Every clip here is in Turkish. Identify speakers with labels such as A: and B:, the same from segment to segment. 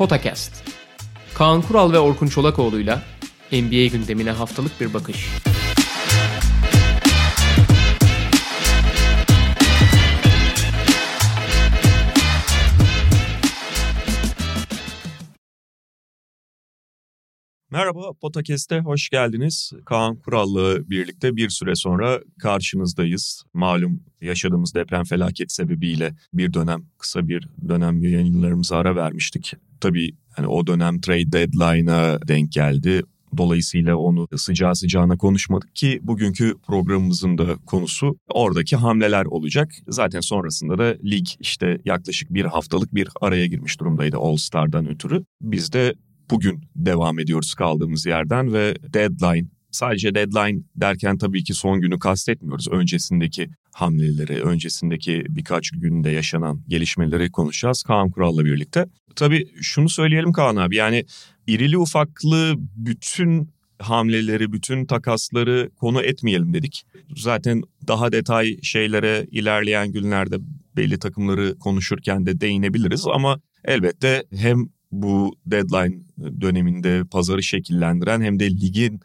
A: Potakast. Kaan Kural ve Orkun Çolakoğlu'yla NBA gündemine haftalık bir bakış.
B: Merhaba, Potakest'e hoş geldiniz. Kaan Kural'la birlikte bir süre sonra karşınızdayız. Malum yaşadığımız deprem felaket sebebiyle bir dönem, kısa bir dönem yayınlarımıza ara vermiştik. Tabii hani o dönem trade deadline'a denk geldi. Dolayısıyla onu sıcağı sıcağına konuşmadık ki bugünkü programımızın da konusu oradaki hamleler olacak. Zaten sonrasında da lig işte yaklaşık bir haftalık bir araya girmiş durumdaydı All Star'dan ötürü. Biz de bugün devam ediyoruz kaldığımız yerden ve deadline sadece deadline derken tabii ki son günü kastetmiyoruz. Öncesindeki hamleleri, öncesindeki birkaç günde yaşanan gelişmeleri konuşacağız Kaan Kural'la birlikte. Tabii şunu söyleyelim Kaan abi yani irili ufaklı bütün hamleleri, bütün takasları konu etmeyelim dedik. Zaten daha detay şeylere ilerleyen günlerde belli takımları konuşurken de değinebiliriz ama elbette hem bu deadline döneminde pazarı şekillendiren hem de ligin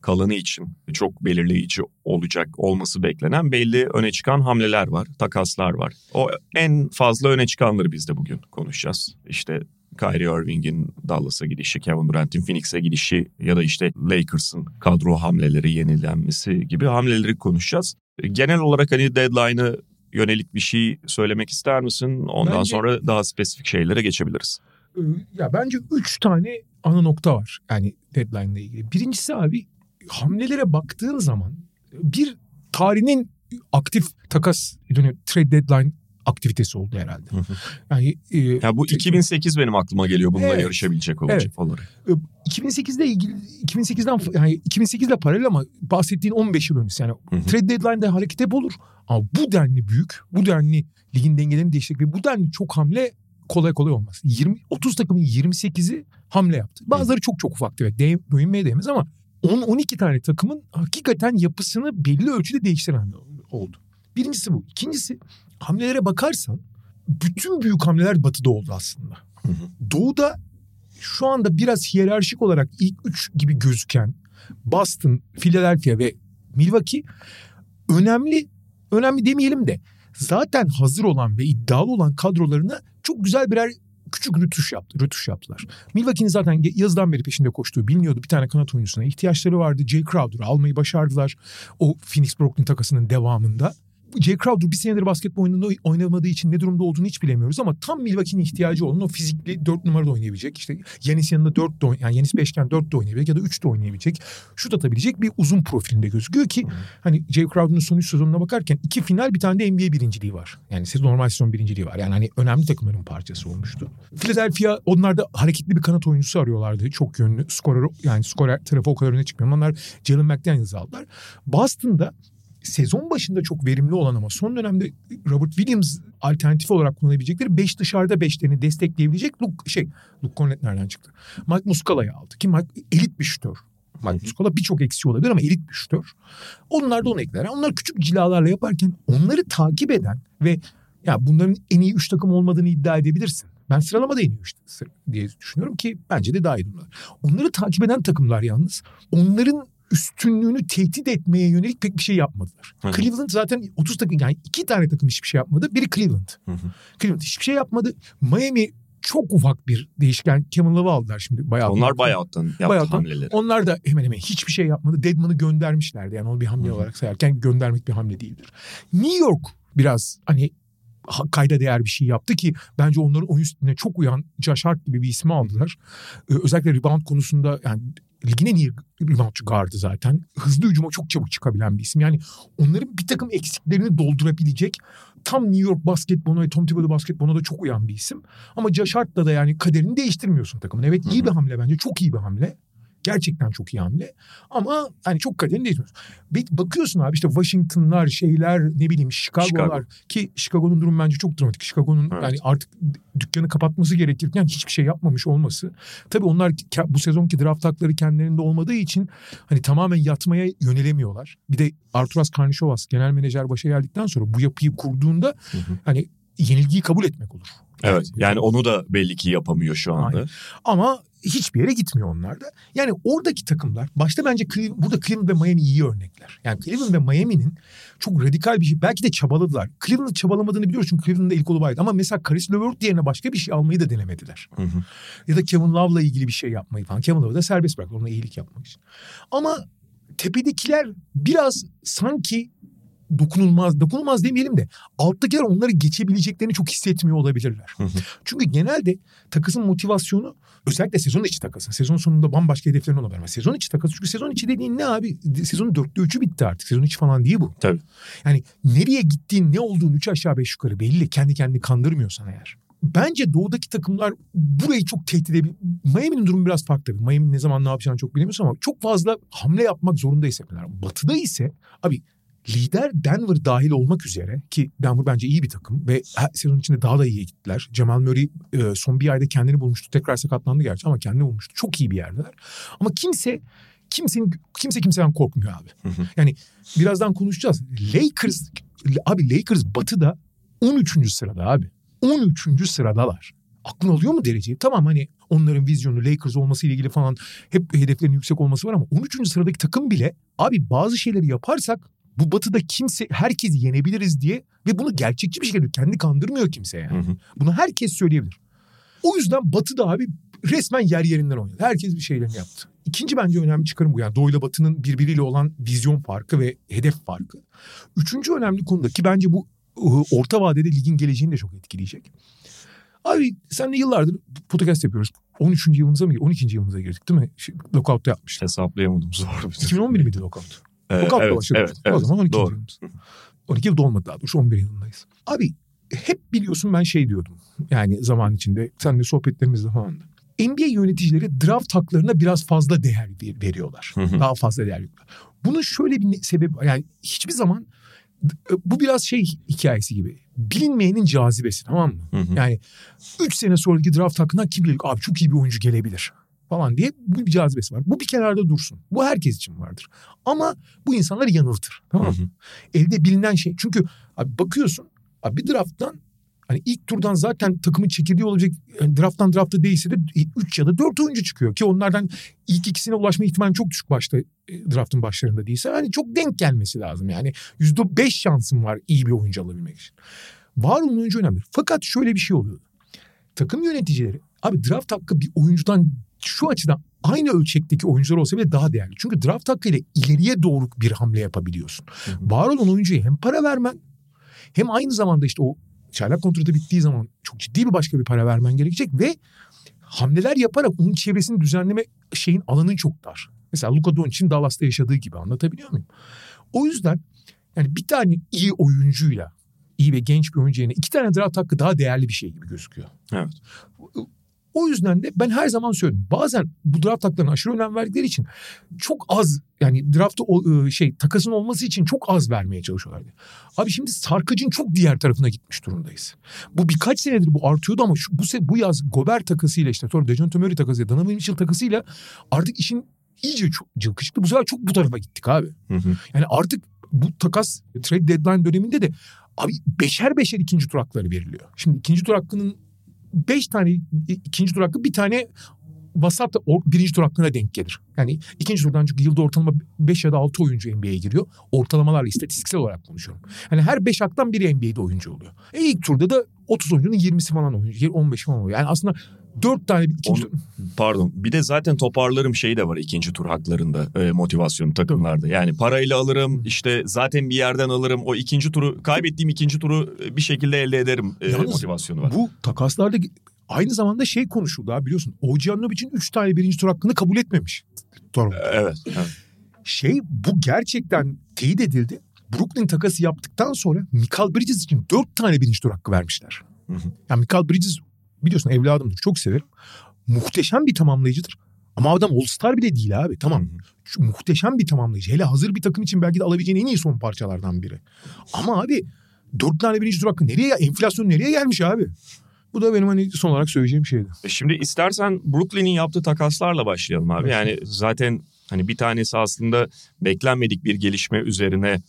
B: kalanı için çok belirleyici olacak olması beklenen belli öne çıkan hamleler var, takaslar var. O en fazla öne çıkanları biz de bugün konuşacağız. İşte Kyrie Irving'in Dallas'a gidişi, Kevin Durant'in Phoenix'e gidişi ya da işte Lakers'ın kadro hamleleri yenilenmesi gibi hamleleri konuşacağız. Genel olarak hani deadline'ı yönelik bir şey söylemek ister misin? Ondan Bence... sonra daha spesifik şeylere geçebiliriz.
C: Ee, ya bence üç tane ana nokta var yani deadline ile ilgili. Birincisi abi hamlelere baktığın zaman bir tarihinin aktif takas trade deadline aktivitesi oldu herhalde.
B: Yani e, ya bu 2008 benim aklıma geliyor bununla evet, yarışabilecek olacak evet. olarak.
C: 2008'de ilgili 2008'den yani 2008 ile paralel ama bahsettiğin 15 yıl öncesi yani hı hı. trade deadline'de hareket hep olur. Ama bu denli büyük, bu denli ligin dengelerini değiştirecek ve bu denli çok hamle kolay kolay olmaz. 20 30 takımın 28'i hamle yaptı. Bazıları çok çok ufaktı evet. Değ, bölünmeye değmez ama 10 12 tane takımın hakikaten yapısını belli ölçüde değiştiren oldu. Birincisi bu. İkincisi hamlelere bakarsan bütün büyük hamleler batıda oldu aslında. Doğuda şu anda biraz hiyerarşik olarak ilk üç gibi gözüken Boston, Philadelphia ve Milwaukee önemli önemli demeyelim de zaten hazır olan ve iddialı olan kadrolarına çok güzel birer küçük rütuş yaptı, rütuş yaptılar. Milwaukee'nin zaten yazdan beri peşinde koştuğu biliniyordu. Bir tane kanat oyuncusuna ihtiyaçları vardı. Jay Crowder'ı almayı başardılar. O Phoenix Brooklyn takasının devamında. Jay Crowder bir senedir basketbol oyununda oynamadığı için ne durumda olduğunu hiç bilemiyoruz ama tam Milwaukee'nin ihtiyacı olan o fizikli 4 numarada oynayabilecek. İşte Yanis yanında 4 de yani Yanis 5'ken 4 de oynayabilecek ya da 3 de oynayabilecek. Şut atabilecek bir uzun profilinde gözüküyor ki hani Jay Crowder'ın son 3 sezonuna bakarken iki final bir tane de NBA birinciliği var. Yani normal sezon birinciliği var. Yani hani önemli takımların parçası olmuştu. Philadelphia onlar da hareketli bir kanat oyuncusu arıyorlardı. Çok yönlü skorer yani skorer tarafı o kadar öne çıkmıyor. Onlar Jalen McDaniels aldılar. Boston'da sezon başında çok verimli olan ama son dönemde Robert Williams alternatif olarak kullanabilecekleri 5 dışarıda 5'lerini destekleyebilecek Luke, şey Luke Cornett nereden çıktı? Mike Muscala'yı aldı ki Mike elit bir şütör. Mike Muscala birçok eksiği olabilir ama elit bir şütör. Onlar da onu ekler. Onlar küçük cilalarla yaparken onları takip eden ve ya bunların en iyi 3 takım olmadığını iddia edebilirsin. Ben sıralamada en iyi 3 diye düşünüyorum ki bence de daha iyi durumlar. Onları takip eden takımlar yalnız onların üstünlüğünü tehdit etmeye yönelik pek bir şey yapmadılar. Hı hı. Cleveland zaten 30 takım yani iki tane takım hiçbir şey yapmadı. Biri Cleveland. Hı hı. Cleveland hiçbir şey yapmadı. Miami çok ufak bir değişken. Kevin Love'ı aldılar şimdi bayağı.
B: Onlar buyout'tan yaptı buyout'tan. hamleleri.
C: Onlar da hemen hemen hiçbir şey yapmadı. Deadman'ı göndermişlerdi. Yani onu bir hamle Hı-hı. olarak sayarken göndermek bir hamle değildir. New York biraz hani kayda değer bir şey yaptı ki bence onların oyun stiline çok uyan Josh Hart gibi bir ismi aldılar. Ee, özellikle rebound konusunda yani ligin en iyi reboundçı gardı zaten. Hızlı hücuma çok çabuk çıkabilen bir isim. Yani onların bir takım eksiklerini doldurabilecek tam New York basketboluna ve Tom Thibodeau basketboluna da çok uyan bir isim. Ama Josh Hart'la da yani kaderini değiştirmiyorsun takımın. Evet iyi bir hamle bence. Çok iyi bir hamle. Gerçekten çok iyi hamle. Ama hani çok kaderini değişmiyor. Bakıyorsun abi işte Washington'lar şeyler ne bileyim Chicago'lar Chicago. ki Chicago'nun durumu bence çok dramatik. Chicago'nun evet. yani artık dükkanı kapatması gerekirken hiçbir şey yapmamış olması. Tabii onlar bu sezonki draft hakları kendilerinde olmadığı için hani tamamen yatmaya yönelemiyorlar. Bir de Arturas Karnişovas genel menajer başa geldikten sonra bu yapıyı kurduğunda hı hı. hani yenilgiyi kabul etmek olur.
B: Evet yani onu da belli ki yapamıyor şu anda.
C: Aynen. Ama hiçbir yere gitmiyor onlar da. Yani oradaki takımlar başta bence Cleveland, burada Cleveland ve Miami iyi örnekler. Yani Cleveland ve Miami'nin çok radikal bir şey belki de çabaladılar. Cleveland çabalamadığını biliyoruz çünkü Cleveland'da ilk kolu vardı. Ama mesela Karis LeVert yerine başka bir şey almayı da denemediler.
B: Hı hı.
C: Ya da Kevin Love'la ilgili bir şey yapmayı falan. Kevin Love'ı da serbest bıraktı ona iyilik yapmak için. Ama tepedekiler biraz sanki dokunulmaz, dokunulmaz demeyelim de alttakiler onları geçebileceklerini çok hissetmiyor olabilirler.
B: Hı hı.
C: Çünkü genelde takasın motivasyonu özellikle sezon içi takası. Sezon sonunda bambaşka hedeflerin olabilir. Ama Sezon içi takası çünkü sezon içi dediğin ne abi? Sezonun dörtte üçü bitti artık. Sezon içi falan değil bu.
B: Tabii.
C: Yani nereye gittiğin ne olduğunu üç aşağı beş yukarı belli. Kendi kendini kandırmıyorsan eğer. Bence doğudaki takımlar burayı çok tehdit edebilir. Miami'nin durumu biraz farklı tabii. Miami'nin ne zaman ne yapacağını çok bilemiyorsun ama çok fazla hamle yapmak zorunda hissettiler. Batı'da ise abi lider Denver dahil olmak üzere ki Denver bence iyi bir takım ve sezon içinde daha da iyiye gittiler. Jamal Murray e, son bir ayda kendini bulmuştu. Tekrar sakatlandı gerçi ama kendini bulmuştu. Çok iyi bir yerdeler. Ama kimse kimsenin kimse kimseden korkmuyor abi.
B: Hı hı.
C: Yani birazdan konuşacağız. Lakers abi Lakers Batı'da 13. sırada abi. 13. sıradalar. Aklın alıyor mu dereceyi? Tamam hani onların vizyonu Lakers olması ile ilgili falan hep hedeflerin yüksek olması var ama 13. sıradaki takım bile abi bazı şeyleri yaparsak bu batıda kimse herkesi yenebiliriz diye ve bunu gerçekçi bir şekilde kendi kandırmıyor kimse yani.
B: Hı hı.
C: Bunu herkes söyleyebilir. O yüzden batıda abi resmen yer yerinden oynadı. Herkes bir şeylerini yaptı. İkinci bence önemli çıkarım bu. Yani Doğu'yla Batı'nın birbiriyle olan vizyon farkı ve hedef farkı. Üçüncü önemli konuda ki bence bu ıı, orta vadede ligin geleceğini de çok etkileyecek. Abi senle yıllardır podcast yapıyoruz. 13. yılımıza mı 12. yılımıza girdik değil mi? Şu, Lockout'ta yapmıştık.
B: Hesaplayamadım zor.
C: 2011 miydi lockout?
B: Ee,
C: Lockout'la
B: evet,
C: başladık.
B: evet, evet,
C: o zaman 12.
B: doğru.
C: yılımız. 12 yıl dolmadı daha doğrusu 11 yılındayız. Abi hep biliyorsun ben şey diyordum. Yani zaman içinde seninle sohbetlerimizde falan da. NBA yöneticileri draft haklarına biraz fazla değer ver- veriyorlar.
B: Hı hı.
C: Daha fazla değer veriyorlar. Bunun şöyle bir sebebi. Yani hiçbir zaman bu biraz şey hikayesi gibi. Bilinmeyenin cazibesi tamam mı?
B: Hı hı.
C: Yani 3 sene sonraki draft hakkından kim bilir abi çok iyi bir oyuncu gelebilir falan diye bu bir cazibesi var. Bu bir kenarda dursun. Bu herkes için vardır. Ama bu insanları yanıltır. Tamam mı?
B: hı.
C: Elde bilinen şey. Çünkü abi bakıyorsun abi bir drafttan hani ilk turdan zaten takımın çekirdeği olacak yani drafttan drafta değilse de 3 ya da 4 oyuncu çıkıyor ki onlardan ilk ikisine ulaşma ihtimali çok düşük başta e, draftın başlarında değilse hani çok denk gelmesi lazım yani %5 şansın var iyi bir oyuncu alabilmek için. Var olan oyuncu önemli. Fakat şöyle bir şey oluyor. Takım yöneticileri abi draft hakkı bir oyuncudan şu açıdan aynı ölçekteki oyuncular olsa bile daha değerli. Çünkü draft hakkıyla ileriye doğru bir hamle yapabiliyorsun.
B: Hı hı.
C: Var olan oyuncuya hem para vermen hem aynı zamanda işte o çaylak kontratı bittiği zaman çok ciddi bir başka bir para vermen gerekecek ve hamleler yaparak onun çevresini düzenleme şeyin alanın çok dar. Mesela Luka Doncic'in Dallas'ta yaşadığı gibi anlatabiliyor muyum? O yüzden yani bir tane iyi oyuncuyla iyi ve genç bir oyuncu yerine iki tane draft hakkı daha değerli bir şey gibi gözüküyor.
B: Evet.
C: O yüzden de ben her zaman söylüyorum. Bazen bu draft haklarına aşırı önem verdikleri için çok az yani e, şey takasın olması için çok az vermeye çalışıyorlar. Abi şimdi sarkacın çok diğer tarafına gitmiş durumdayız. Bu birkaç senedir bu artıyordu ama şu, bu se, bu yaz Gobert takasıyla işte sonra Dejounte Murray takasıyla Donovan Mitchell takasıyla artık işin iyice çok cılkı çıktı. Bu sefer çok bu tarafa gittik abi.
B: Hı hı.
C: Yani artık bu takas trade deadline döneminde de abi beşer beşer ikinci tur hakları veriliyor. Şimdi ikinci tur hakkının beş tane ikinci tur bir tane vasat birinci tur denk gelir. Yani ikinci turdan çünkü yılda ortalama 5 ya da 6 oyuncu NBA'ye giriyor. Ortalamalarla istatistiksel olarak konuşuyorum. Yani her 5 haktan biri NBA'de oyuncu oluyor. E ilk turda da 30 oyuncunun 20'si falan oyuncu. 15 falan oluyor. Yani aslında 4 tane ikinci
B: Onu- Pardon. Bir de zaten toparlarım şeyi de var ikinci tur haklarında e, motivasyon takımlarda. Yani parayla alırım işte zaten bir yerden alırım. O ikinci turu kaybettiğim ikinci turu e, bir şekilde elde ederim e,
C: Yalnız
B: motivasyonu var.
C: Bu takaslarda aynı zamanda şey konuşuldu abi biliyorsun. Ojianovic'in 3 tane birinci tur hakkını kabul etmemiş. Toronto.
B: Evet. evet.
C: Şey bu gerçekten teyit edildi. Brooklyn takası yaptıktan sonra Michael Bridges için 4 tane birinci tur hakkı vermişler.
B: Hı hı.
C: Yani Michael Bridges biliyorsun evladımdır çok severim. Muhteşem bir tamamlayıcıdır. Ama adam All-Star bile değil abi tamam. Şu muhteşem bir tamamlayıcı. Hele hazır bir takım için belki de alabileceğin en iyi son parçalardan biri. Ama abi dört tane birinci tur hakkı nereye enflasyon nereye gelmiş abi? Bu da benim hani son olarak söyleyeceğim şeydi.
B: E, Şimdi istersen Brooklyn'in yaptığı takaslarla başlayalım abi. Yani zaten hani bir tanesi aslında beklenmedik bir gelişme üzerine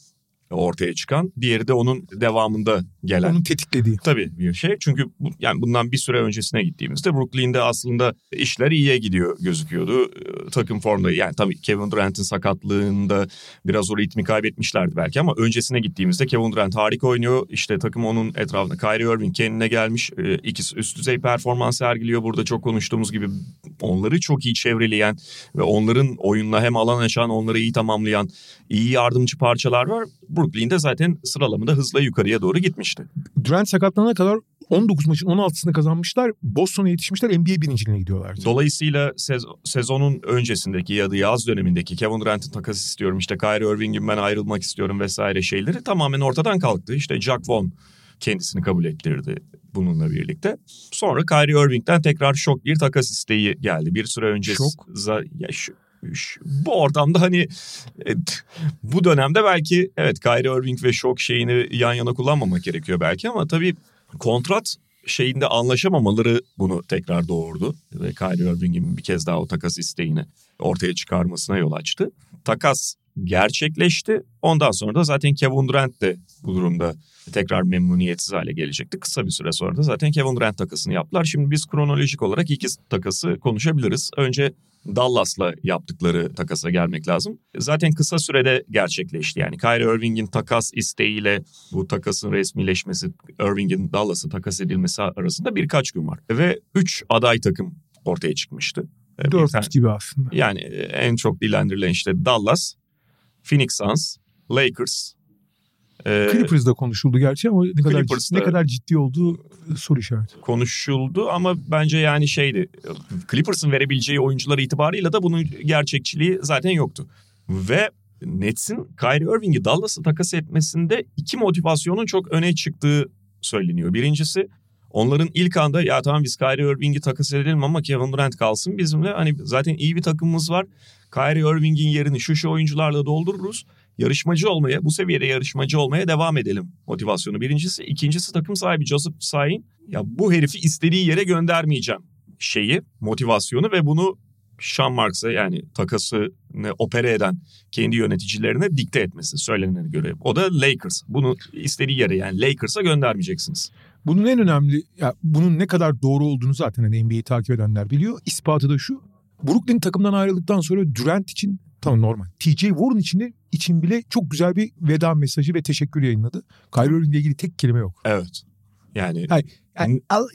B: ortaya çıkan. Diğeri de onun devamında gelen.
C: Onun tetiklediği.
B: Tabii bir şey. Çünkü bu, yani bundan bir süre öncesine gittiğimizde Brooklyn'de aslında işler iyiye gidiyor gözüküyordu. Ee, takım formda yani tabii Kevin Durant'in sakatlığında biraz o ritmi kaybetmişlerdi belki ama öncesine gittiğimizde Kevin Durant harika oynuyor. İşte takım onun etrafında Kyrie Irving kendine gelmiş. Ee, ikisi üst düzey performans sergiliyor. Burada çok konuştuğumuz gibi onları çok iyi çevreleyen ve onların oyunla hem alan açan onları iyi tamamlayan iyi yardımcı parçalar var. Brooklyn'de zaten sıralamada hızla yukarıya doğru gitmişti.
C: Durant sakatlanana kadar 19 maçın 16'sını kazanmışlar. Boston'a yetişmişler NBA birinciliğine gidiyorlardı.
B: Dolayısıyla sez- sezonun öncesindeki ya da yaz dönemindeki Kevin Durant'ın takas istiyorum işte Kyrie Irving'in ben ayrılmak istiyorum vesaire şeyleri tamamen ortadan kalktı. İşte Jack Vaughn kendisini kabul ettirdi bununla birlikte. Sonra Kyrie Irving'den tekrar şok bir takas isteği geldi. Bir süre önce
C: Şok.
B: za- ya şu- bu ortamda hani e, bu dönemde belki evet Kyrie Irving ve şok şeyini yan yana kullanmamak gerekiyor belki ama tabii kontrat şeyinde anlaşamamaları bunu tekrar doğurdu. Ve Kyrie Irving'in bir kez daha o takas isteğini ortaya çıkarmasına yol açtı. Takas gerçekleşti. Ondan sonra da zaten Kevin Durant de bu durumda tekrar memnuniyetsiz hale gelecekti. Kısa bir süre sonra da zaten Kevin Durant takasını yaptılar. Şimdi biz kronolojik olarak iki takası konuşabiliriz. Önce Dallas'la yaptıkları takasa gelmek lazım. Zaten kısa sürede gerçekleşti. Yani Kyrie Irving'in takas isteğiyle bu takasın resmileşmesi, Irving'in Dallas'a takas edilmesi arasında birkaç gün var. Ve üç aday takım ortaya çıkmıştı. Ee, bir tane-
C: 4 gibi aslında.
B: yani en çok dilendirilen işte Dallas, Phoenix Suns, Lakers. Ee,
C: Clippers'da konuşuldu gerçi ama ne kadar
B: Clippers'da-
C: ne kadar ciddi olduğu soru işareti.
B: konuşuldu ama bence yani şeydi. Clippers'ın verebileceği oyuncular itibarıyla da bunun gerçekçiliği zaten yoktu. Ve Nets'in Kyrie Irving'i Dallas'a takas etmesinde iki motivasyonun çok öne çıktığı söyleniyor. Birincisi onların ilk anda ya tamam biz Kyrie Irving'i takas edelim ama Kevin Durant kalsın bizimle. Hani zaten iyi bir takımımız var. Kyrie Irving'in yerini şu şu oyuncularla doldururuz. Yarışmacı olmaya, bu seviyede yarışmacı olmaya devam edelim motivasyonu birincisi. İkincisi takım sahibi Joseph Sayin ya bu herifi istediği yere göndermeyeceğim şeyi, motivasyonu ve bunu Sean Marks'a yani takasını opere eden kendi yöneticilerine dikte etmesi söylenene göre. O da Lakers. Bunu istediği yere yani Lakers'a göndermeyeceksiniz.
C: Bunun en önemli, ya bunun ne kadar doğru olduğunu zaten hani NBA'yi takip edenler biliyor. İspatı da şu. Brooklyn takımdan ayrıldıktan sonra Durant için tamam normal. TJ Warren için de için bile çok güzel bir veda mesajı ve teşekkür yayınladı. Kyrie Irving'le ilgili tek kelime yok.
B: Evet. Yani
C: Yani al,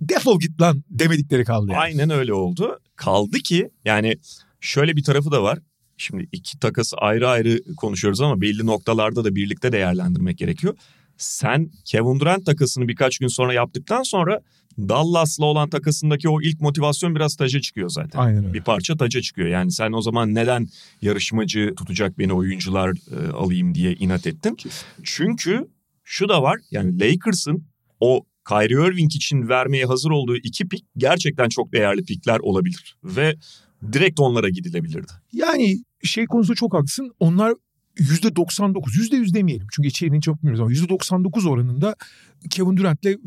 C: defol git lan demedikleri kaldı yani.
B: Aynen öyle oldu. Kaldı ki yani şöyle bir tarafı da var. Şimdi iki takası ayrı ayrı konuşuyoruz ama belli noktalarda da birlikte değerlendirmek gerekiyor. Sen Kevin Durant takasını birkaç gün sonra yaptıktan sonra Dallas'la olan takasındaki o ilk motivasyon biraz taca çıkıyor zaten.
C: Aynen öyle.
B: Bir parça taca çıkıyor. Yani sen o zaman neden yarışmacı tutacak beni oyuncular e, alayım diye inat ettin? Çünkü şu da var. Yani Lakers'ın o Kyrie Irving için vermeye hazır olduğu iki pik gerçekten çok değerli pikler olabilir. Ve direkt onlara gidilebilirdi.
C: Yani şey konusunda çok haklısın. Onlar %99, %100 demeyelim. Çünkü içeriğini çok bilmiyoruz ama %99 oranında Kevin Durant'le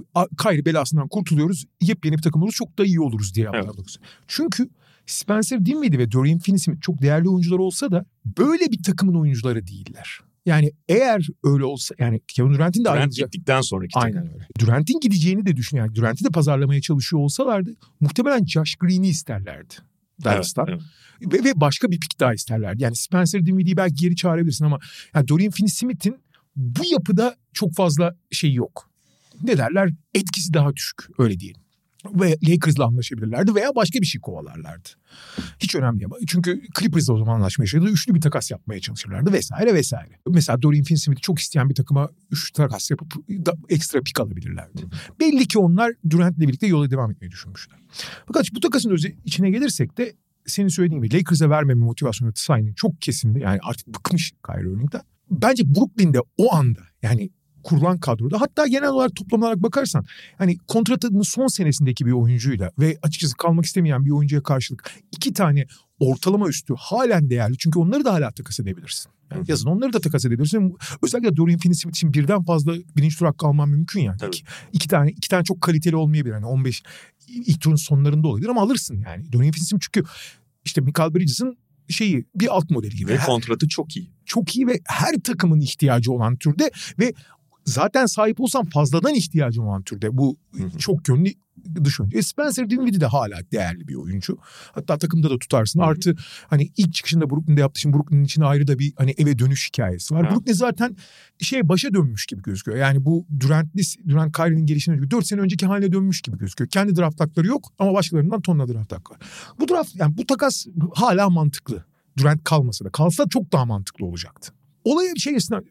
C: Kyrie belasından kurtuluyoruz. Yepyeni bir takım oluruz. Çok da iyi oluruz diye
B: Evet.
C: Çünkü Spencer Dinwiddie ve Dorian Finney-Smith çok değerli oyuncular olsa da böyle bir takımın oyuncuları değiller. Yani eğer öyle olsa yani Kevin Durant'in de
B: Durant
C: ayrılacağı...
B: gittikten sonraki takım.
C: Aynen öyle. Durant'in gideceğini de düşün yani Durant'i de pazarlamaya çalışıyor olsalardı muhtemelen Josh Green'i isterlerdi. Dallas'tan.
B: Evet,
C: Ve, ve başka bir pik daha isterlerdi. Yani Spencer Dinwiddie'yi belki geri çağırabilirsin ama yani Dorian Finney-Smith'in bu yapıda çok fazla şey yok. Ne derler? Etkisi daha düşük öyle diyelim. Ve Lakers'la anlaşabilirlerdi veya başka bir şey kovalarlardı. Hiç önemli değil. Çünkü Clippers'la o zaman anlaşmaya çalışıyordu. Üçlü bir takas yapmaya çalışırlardı vesaire vesaire. Mesela Dorian Finney-Smith'i çok isteyen bir takıma üç takas yapıp da ekstra pik alabilirlerdi. Belli ki onlar Durant'le birlikte yola devam etmeyi düşünmüşler. Fakat bu takasın özü içine gelirsek de senin söylediğin gibi Lakers'a vermeme motivasyonu Tsai'nin çok kesindi. Yani artık bıkmış Kyrie Irving'den. Bence Brooklyn'de o anda yani kurulan kadroda hatta genel olarak toplam olarak bakarsan hani kontratının son senesindeki bir oyuncuyla ve açıkçası kalmak istemeyen bir oyuncuya karşılık iki tane ortalama üstü halen değerli. Çünkü onları da hala takas edebilirsin. Yani yazın onları da takas edebilirsin. Özellikle Dorian Finney-Smith için birden fazla birinci tur hakkı alman mümkün yani.
B: Tabii.
C: İki, iki tane iki tane çok kaliteli olmayabilir. Yani 15 ilk turun sonlarında olabilir ama alırsın yani. Dorian Finney-Smith çünkü işte Michael Bridges'ın şeyi bir alt modeli gibi.
B: Ve kontratı çok iyi.
C: çok iyi ve her takımın ihtiyacı olan türde ve zaten sahip olsam fazladan ihtiyacım olan türde bu
B: Hı hı.
C: çok yönlü dış oyuncu. E Spencer Dinwiddie de hala değerli bir oyuncu. Hatta takımda da tutarsın.
B: Hı hı.
C: Artı hani ilk çıkışında Brooklyn'de yaptığı için Brooklyn'in içinde ayrı da bir hani eve dönüş hikayesi var.
B: Ha.
C: Brooklyn zaten şey başa dönmüş gibi gözüküyor. Yani bu Durant'li Durant Kyrie'nin gelişine 4 sene önceki haline dönmüş gibi gözüküyor. Kendi draft hakları yok ama başkalarından tonla draft hakkı var. Bu draft yani bu takas hala mantıklı. Durant kalmasa da. Kalsa çok daha mantıklı olacaktı. Olaya bir şey esinden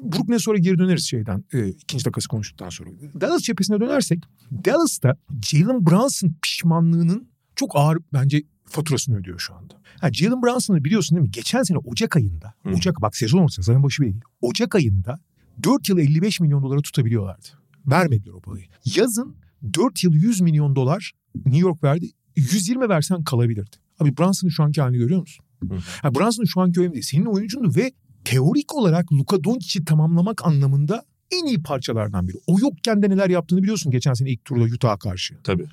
C: Brooklyn'e sonra geri döneriz şeyden. E, ikinci takası konuştuktan sonra. Dallas cephesine dönersek Dallas'ta Jalen Brunson pişmanlığının çok ağır bence faturasını ödüyor şu anda. Ha, Jalen Brunson'ı biliyorsun değil mi? Geçen sene Ocak ayında,
B: Hı.
C: Ocak bak sezon ortası, sezon başı değil. Ocak ayında 4 yıl 55 milyon dolara tutabiliyorlardı. Vermediler o parayı. Yazın 4 yıl 100 milyon dolar New York verdi. 120 versen kalabilirdi. Abi Brunson'ın şu anki halini görüyor musun?
B: Hı.
C: Ha, Brunson'ın şu anki önemli değil. Senin oyuncundu ve teorik olarak Luka Doncic'i tamamlamak anlamında en iyi parçalardan biri. O yokken de neler yaptığını biliyorsun geçen sene ilk turda Utah'a karşı.
B: Tabii.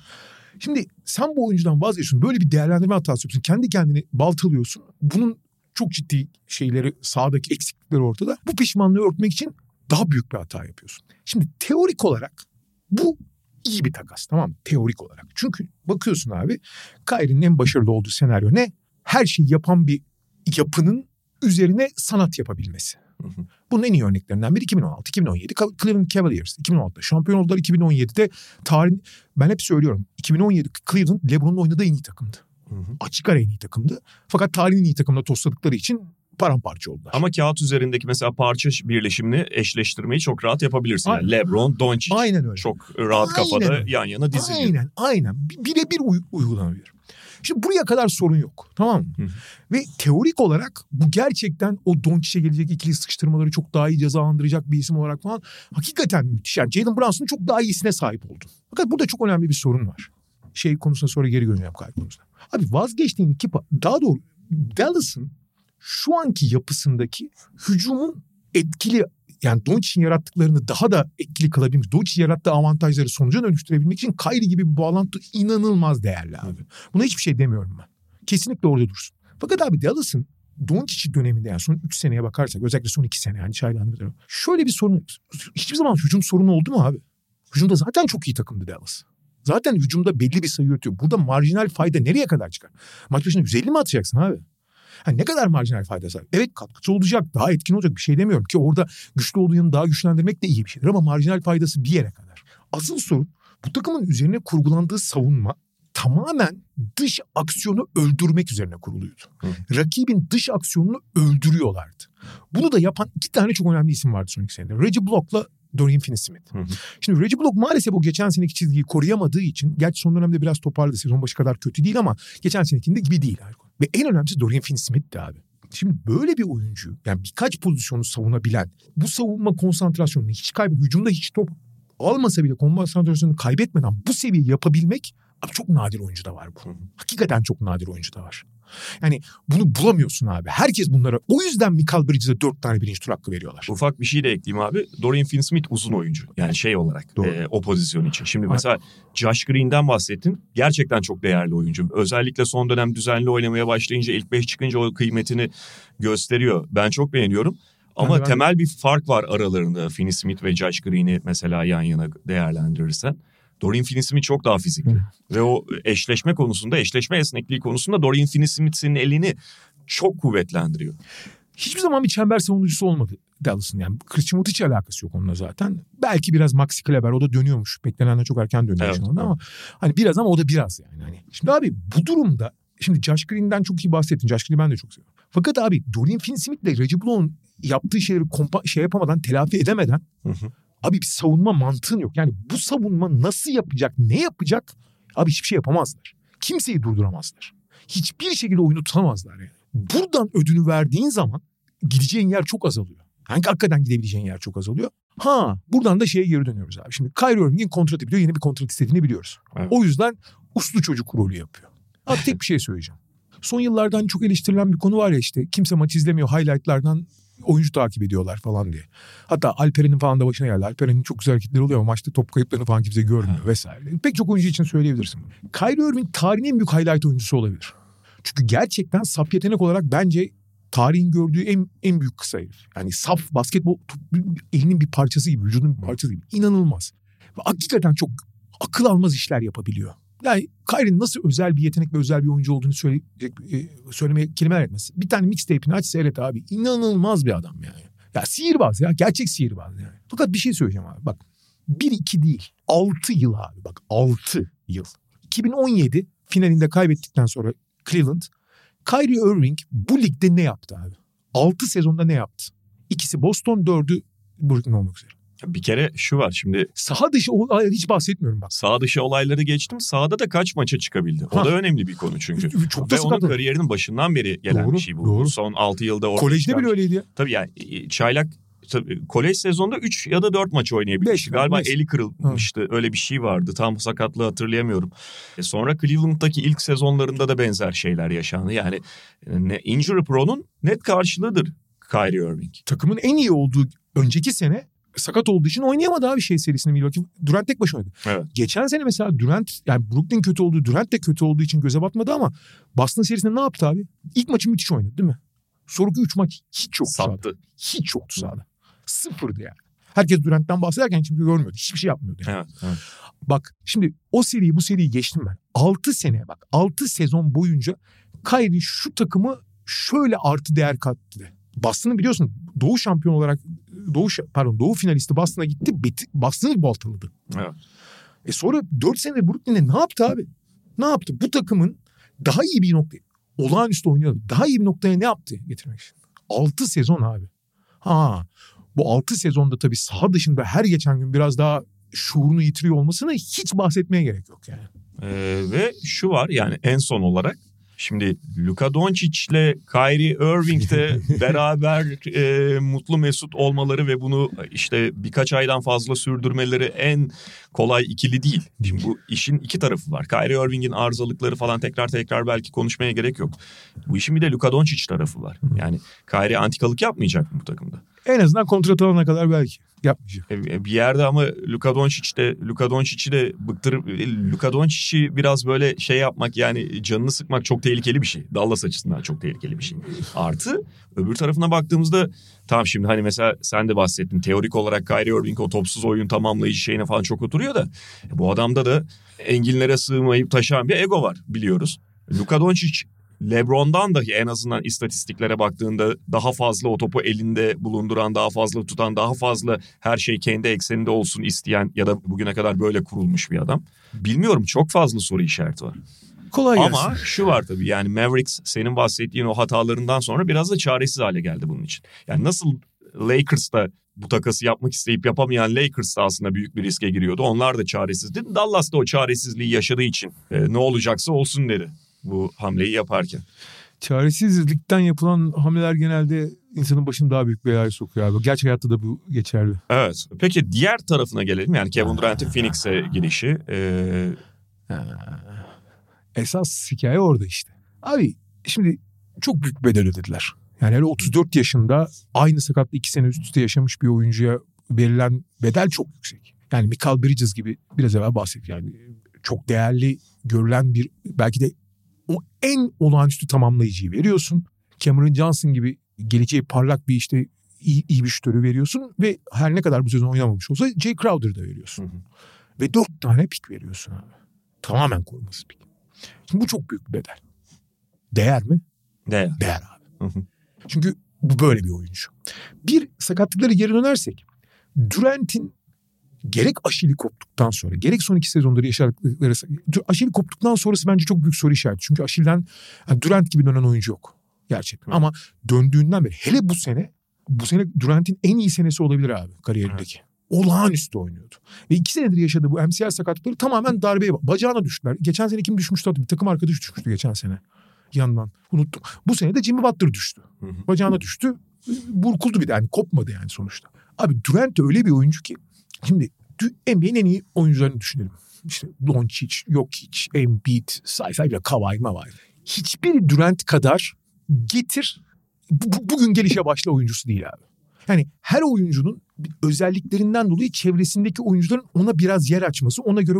C: Şimdi sen bu oyuncudan vazgeçiyorsun. Böyle bir değerlendirme hatası yapıyorsun. Kendi kendini baltalıyorsun. Bunun çok ciddi şeyleri sahadaki eksiklikleri ortada. Bu pişmanlığı örtmek için daha büyük bir hata yapıyorsun. Şimdi teorik olarak bu iyi bir takas tamam mı? Teorik olarak. Çünkü bakıyorsun abi Kyrie'nin en başarılı olduğu senaryo ne? Her şeyi yapan bir yapının üzerine sanat yapabilmesi.
B: Hı hı.
C: Bunun en iyi örneklerinden biri 2016, 2017 Cleveland Cavaliers. 2016'da şampiyon oldular. 2017'de tarihin ben hep söylüyorum. 2017 Cleveland LeBron'un oynadığı en iyi takımdı.
B: Hı hı.
C: Açık ara en iyi takımdı. Fakat tarihin en iyi takımına tosladıkları için paramparça oldular.
B: Ama kağıt üzerindeki mesela parça birleşimini eşleştirmeyi çok rahat yapabilirsin. Yani
C: Aynen.
B: LeBron, Doncic
C: Aynen öyle.
B: çok rahat
C: Aynen
B: kafada yan yana diziliyor.
C: Aynen aynen. Bi- Birebir uy- uygulanabilir. Şimdi buraya kadar sorun yok. Tamam mı?
B: Hı hı.
C: Ve teorik olarak bu gerçekten o Doncic'e gelecek ikili sıkıştırmaları çok daha iyi cezalandıracak bir isim olarak falan hakikaten müthiş. Yani Jalen Brunson'un çok daha iyisine sahip oldun. Fakat burada çok önemli bir sorun var. Şey konusuna sonra geri döneceğim kayıp konusuna. Abi vazgeçtiğin iki daha doğru Dallas'ın şu anki yapısındaki hücumun etkili yani Doncic'in yarattıklarını daha da etkili kılabilmek, Doncic'in yarattığı avantajları sonuca dönüştürebilmek için Kyrie gibi bir bağlantı inanılmaz değerli abi. Buna hiçbir şey demiyorum ben. Kesinlikle orada dursun. Fakat abi Dallas'ın Doncic döneminde yani son 3 seneye bakarsak özellikle son 2 sene yani çaylandı bir. Şöyle bir sorun hiçbir zaman hücum sorunu oldu mu abi? Hücumda zaten çok iyi takımdı Dallas. Zaten hücumda belli bir sayı üretiyor. Burada marjinal fayda nereye kadar çıkar? Maç başına 150 mi atacaksın abi? Ha, ne kadar marjinal fayda sahip? Evet katkısı olacak, daha etkin olacak bir şey demiyorum ki orada güçlü olduğu yanı daha güçlendirmek de iyi bir şeydir ama marjinal faydası bir yere kadar. Asıl sorun bu takımın üzerine kurgulandığı savunma tamamen dış aksiyonu öldürmek üzerine kuruluydu.
B: Hı.
C: Rakibin dış aksiyonunu öldürüyorlardı. Bunu da yapan iki tane çok önemli isim vardı son iki senede. Reggie Block'la Dorian Finney-Smith. Şimdi Reggie Block maalesef o geçen seneki çizgiyi koruyamadığı için gerçi son dönemde biraz toparladı. Sezon başı kadar kötü değil ama geçen senekinde gibi değil. Ve en önemlisi Dorian Finney-Smith'ti abi. Şimdi böyle bir oyuncu yani birkaç pozisyonu savunabilen bu savunma konsantrasyonunu hiç kaybı hücumda hiç top almasa bile konsantrasyonunu kaybetmeden bu seviyeyi yapabilmek abi çok nadir oyuncu da var bu. Hakikaten çok nadir oyuncu da var. Yani bunu bulamıyorsun abi. Herkes bunlara o yüzden Michael Bridges'e dört tane birinci tur hakkı veriyorlar.
B: Ufak bir şey de ekleyeyim abi. Dorian Finney-Smith uzun oyuncu. Yani şey olarak
C: Doğru.
B: e, o pozisyon için. Şimdi mesela Josh Green'den bahsettin. Gerçekten çok değerli oyuncu. Özellikle son dönem düzenli oynamaya başlayınca ilk beş çıkınca o kıymetini gösteriyor. Ben çok beğeniyorum. Ama
C: de- ben
B: temel bir fark var aralarında Finney-Smith ve Josh Green'i mesela yan yana değerlendirirsen. Dorian Finney-Smith çok daha fizikli. Ve o eşleşme konusunda, eşleşme esnekliği konusunda Dorian Finney-Smith'in elini çok kuvvetlendiriyor.
C: hiçbir zaman bir çember savunucusu olmadı Dallas'ın. Yani Christian Wood hiç alakası yok onunla zaten. Belki biraz Maxi Kleber o da dönüyormuş. Beklenenden çok erken dönüyor
B: Evet,
C: şu anda ama hani biraz ama o da biraz yani. Hani. Şimdi abi bu durumda şimdi Josh Green'den çok iyi bahsettin. Josh Green'i ben de çok seviyorum. Fakat abi Dorian Finney-Smith ile Reggie Block'un yaptığı şeyleri kompa- şey yapamadan, telafi edemeden
B: Hı hı.
C: Abi bir savunma mantığın yok. Yani bu savunma nasıl yapacak, ne yapacak? Abi hiçbir şey yapamazlar. Kimseyi durduramazlar. Hiçbir şekilde oyunu tutamazlar yani. Buradan ödünü verdiğin zaman gideceğin yer çok azalıyor. Yani hakikaten gidebileceğin yer çok azalıyor. Ha buradan da şeye geri dönüyoruz abi. Şimdi Kyrie Irving'in kontratı biliyor. Yeni bir kontrat istediğini biliyoruz.
B: Evet.
C: O yüzden uslu çocuk rolü yapıyor. Abi tek bir şey söyleyeceğim. Son yıllardan çok eleştirilen bir konu var ya işte kimse maç izlemiyor highlightlardan oyuncu takip ediyorlar falan diye. Hatta Alperen'in falan da başına geldi. Alperen'in çok güzel hareketleri oluyor ama maçta top kayıplarını falan kimse görmüyor vesaire. Pek çok oyuncu için söyleyebilirsin. Kyrie Irving tarihin en büyük highlight oyuncusu olabilir. Çünkü gerçekten sap yetenek olarak bence tarihin gördüğü en, en büyük kısa herif. Yani saf basketbol elinin bir parçası gibi, vücudun bir parçası gibi. İnanılmaz. Ve hakikaten çok akıl almaz işler yapabiliyor. Yani Kyrie'nin nasıl özel bir yetenek ve özel bir oyuncu olduğunu söyleyecek, söylemeye kelimeler etmez. Bir tane mixtape'ini aç seyret abi. İnanılmaz bir adam yani. Ya sihirbaz ya. Gerçek sihirbaz yani. Fakat bir şey söyleyeceğim abi. Bak bir iki değil. Altı yıl abi. Bak altı yıl. 2017 finalinde kaybettikten sonra Cleveland Kyrie Irving bu ligde ne yaptı abi? 6 sezonda ne yaptı? İkisi Boston, 4'ü Brooklyn olmak üzere.
B: Bir kere şu var şimdi.
C: Saha dışı olayları hiç bahsetmiyorum bak.
B: Saha dışı olayları geçtim. Sahada da kaç maça çıkabildi? O ha. da önemli bir konu çünkü. Çok Ve onun kariyerinin başından beri gelen doğru, bir şey bu. Doğru. Son 6 yılda ortaya
C: Kolejde çıkarmış. bile öyleydi ya.
B: Tabii yani e, çaylak tabii, kolej sezonunda 3 ya da 4 maç oynayabilmişti. Galiba beş. eli kırılmıştı. Ha. Öyle bir şey vardı. Tam sakatlığı hatırlayamıyorum. E sonra Cleveland'daki ilk sezonlarında da benzer şeyler yaşandı. Yani e, ne injury pro'nun net karşılığıdır Kyrie Irving.
C: Takımın en iyi olduğu önceki sene sakat olduğu için oynayamadı abi şey serisini Milwaukee. Durant tek başına oynadı.
B: Evet.
C: Geçen sene mesela Durant yani Brooklyn kötü olduğu Durant de kötü olduğu için göze batmadı ama Boston serisinde ne yaptı abi? İlk maçı müthiş oynadı değil mi? Sonraki 3 maç hiç yoktu
B: Sattı.
C: sahada. Hiç yoktu sahada. Sıfırdı yani. Herkes Durant'tan bahsederken kimse görmüyordu. Hiçbir şey yapmıyordu.
B: Yani. Evet, evet.
C: Bak şimdi o seriyi bu seriyi geçtim ben. 6 sene bak 6 sezon boyunca Kyrie şu takımı şöyle artı değer kattı. Boston'ı biliyorsun Doğu şampiyon olarak Doğu pardon Doğu finalisti Boston'a gitti. Boston'ı baltaladı.
B: Evet.
C: E sonra 4 sene Brooklyn'de ne yaptı abi? Ne yaptı? Bu takımın daha iyi bir noktaya olağanüstü oynuyordu. Daha iyi bir noktaya ne yaptı getirmek için? 6 sezon abi. Ha bu 6 sezonda tabii saha dışında her geçen gün biraz daha şuurunu yitiriyor olmasını hiç bahsetmeye gerek yok yani.
B: Ee, ve şu var yani en son olarak Şimdi Luka Doncic ile Kyrie Irving de beraber e, mutlu mesut olmaları ve bunu işte birkaç aydan fazla sürdürmeleri en kolay ikili değil. Şimdi bu işin iki tarafı var. Kyrie Irving'in arızalıkları falan tekrar tekrar belki konuşmaya gerek yok. Bu işin bir de Luka Doncic tarafı var. Yani Kyrie antikalık yapmayacak mı bu takımda?
C: En azından kontrat alana kadar belki yapmayacak.
B: E, e, bir yerde ama Luka Doncic de Luka Doncic'i de bıktırıp e, Luka Doncic'i biraz böyle şey yapmak yani canını sıkmak çok tehlikeli bir şey. Dallas açısından çok tehlikeli bir şey. Artı öbür tarafına baktığımızda tamam şimdi hani mesela sen de bahsettin teorik olarak Kyrie Irving o topsuz oyun tamamlayıcı şeyine falan çok oturuyor da bu adamda da enginlere sığmayıp taşıyan bir ego var biliyoruz. Luka Doncic LeBron'dan dahi en azından istatistiklere baktığında daha fazla o topu elinde bulunduran, daha fazla tutan, daha fazla her şey kendi ekseninde olsun isteyen ya da bugüne kadar böyle kurulmuş bir adam. Bilmiyorum çok fazla soru işareti var.
C: Kolay gelsin.
B: Ama şu var tabii yani Mavericks senin bahsettiğin o hatalarından sonra biraz da çaresiz hale geldi bunun için. Yani nasıl Lakers'ta bu takası yapmak isteyip yapamayan Lakers da aslında büyük bir riske giriyordu. Onlar da çaresizdi. Dallas da o çaresizliği yaşadığı için e, ne olacaksa olsun dedi bu hamleyi yaparken.
C: Çaresizlikten yapılan hamleler genelde insanın başını daha büyük belaya sokuyor abi. Gerçek hayatta da bu geçerli.
B: Evet. Peki diğer tarafına gelelim. Yani Kevin Durant'in Phoenix'e girişi. Ee...
C: Esas hikaye orada işte. Abi şimdi çok büyük bedel ödediler. Yani hele 34 yaşında aynı sakatlı iki sene üst üste yaşamış bir oyuncuya verilen bedel çok yüksek. Yani Michael Bridges gibi biraz evvel bahsettik. Yani çok değerli görülen bir belki de o en olağanüstü tamamlayıcıyı veriyorsun. Cameron Johnson gibi geleceği parlak bir işte iyi, iyi bir şütörü veriyorsun ve her ne kadar bu sezon oynamamış olsa Jay Crowder'da veriyorsun. Hı hı. Ve dört tane pik veriyorsun abi. Tamamen koruması pik. Şimdi bu çok büyük bir bedel. Değer mi?
B: Değer.
C: Değer abi. Hı hı. Çünkü bu böyle bir oyuncu. Bir sakatlıkları geri dönersek Durant'in gerek Aşil'i koptuktan sonra gerek son iki sezonları yaşadıkları Aşil'i koptuktan sonrası bence çok büyük soru işareti. Çünkü Aşil'den yani Durant gibi dönen oyuncu yok. Gerçekten. Ama döndüğünden beri hele bu sene bu sene Durant'in en iyi senesi olabilir abi kariyerindeki. Hı. Olağanüstü oynuyordu. Ve iki senedir yaşadığı bu MCL sakatlıkları tamamen darbeye bacağına düştüler. Geçen sene kim düşmüştü Bir takım arkadaş düşmüştü geçen sene. Yandan. Unuttum. Bu sene de Jimmy Butler düştü. Hı hı. Bacağına düştü. Burkuldu bir de yani kopmadı yani sonuçta. Abi Durant öyle bir oyuncu ki şimdi NBA'nin en iyi oyuncularını düşünelim. İşte Doncic, Jokic, Embiid, say bile Kawhi Mavai. Hiçbir Durant kadar getir bu, bugün gelişe başla oyuncusu değil abi. Yani her oyuncunun özelliklerinden dolayı çevresindeki oyuncuların ona biraz yer açması, ona göre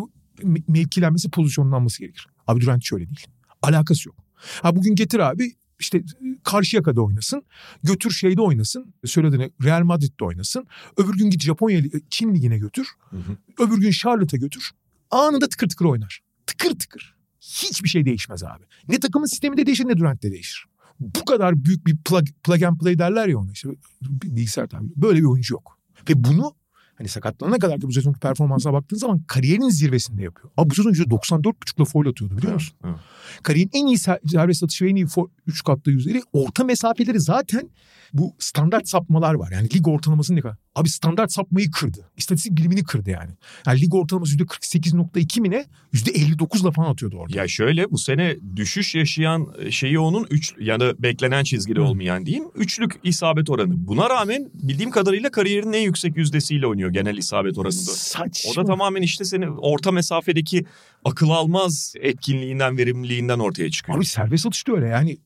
C: mevkilenmesi, pozisyonlanması gerekir. Abi Durant şöyle değil. Alakası yok. Ha bugün getir abi işte Karşıyaka'da oynasın. Götür şeyde oynasın. Söylediğine Real Madrid'de oynasın. Öbür gün git Japonya Çin ligine götür. Hı hı. Öbür gün Charlotte'a götür. Anında tıkır tıkır oynar. Tıkır tıkır. Hiçbir şey değişmez abi. Ne takımın sistemi de değişir ne Durant de değişir. Bu kadar büyük bir plug, plug and play derler ya ona işte. Bilgisayar tabiri. Böyle bir oyuncu yok. Ve bunu hani sakatlanana kadar ki bu sezonki performansına baktığın zaman kariyerinin zirvesinde yapıyor. Abi bu sezon %94,5'la foul atıyordu biliyor musun? Evet, evet. Kariyerin en iyi serbest atışı ve en iyi 3 katlı yüzleri orta mesafeleri zaten bu standart sapmalar var. Yani lig ortalamasını ne kadar? Abi standart sapmayı kırdı. İstatistik bilimini kırdı yani. Yani lig ortalaması %48.2 mi ne? %59'la falan atıyordu orada.
B: Ya şöyle bu sene düşüş yaşayan e, şeyi onun üç ya da beklenen çizgide Hı. olmayan diyeyim. Üçlük isabet oranı. Buna rağmen bildiğim kadarıyla kariyerinin en yüksek yüzdesiyle oynuyor genel isabet oranında. Saçma. O da tamamen işte seni orta mesafedeki akıl almaz etkinliğinden, verimliliğinden ortaya çıkıyor.
C: Abi serbest atışta öyle yani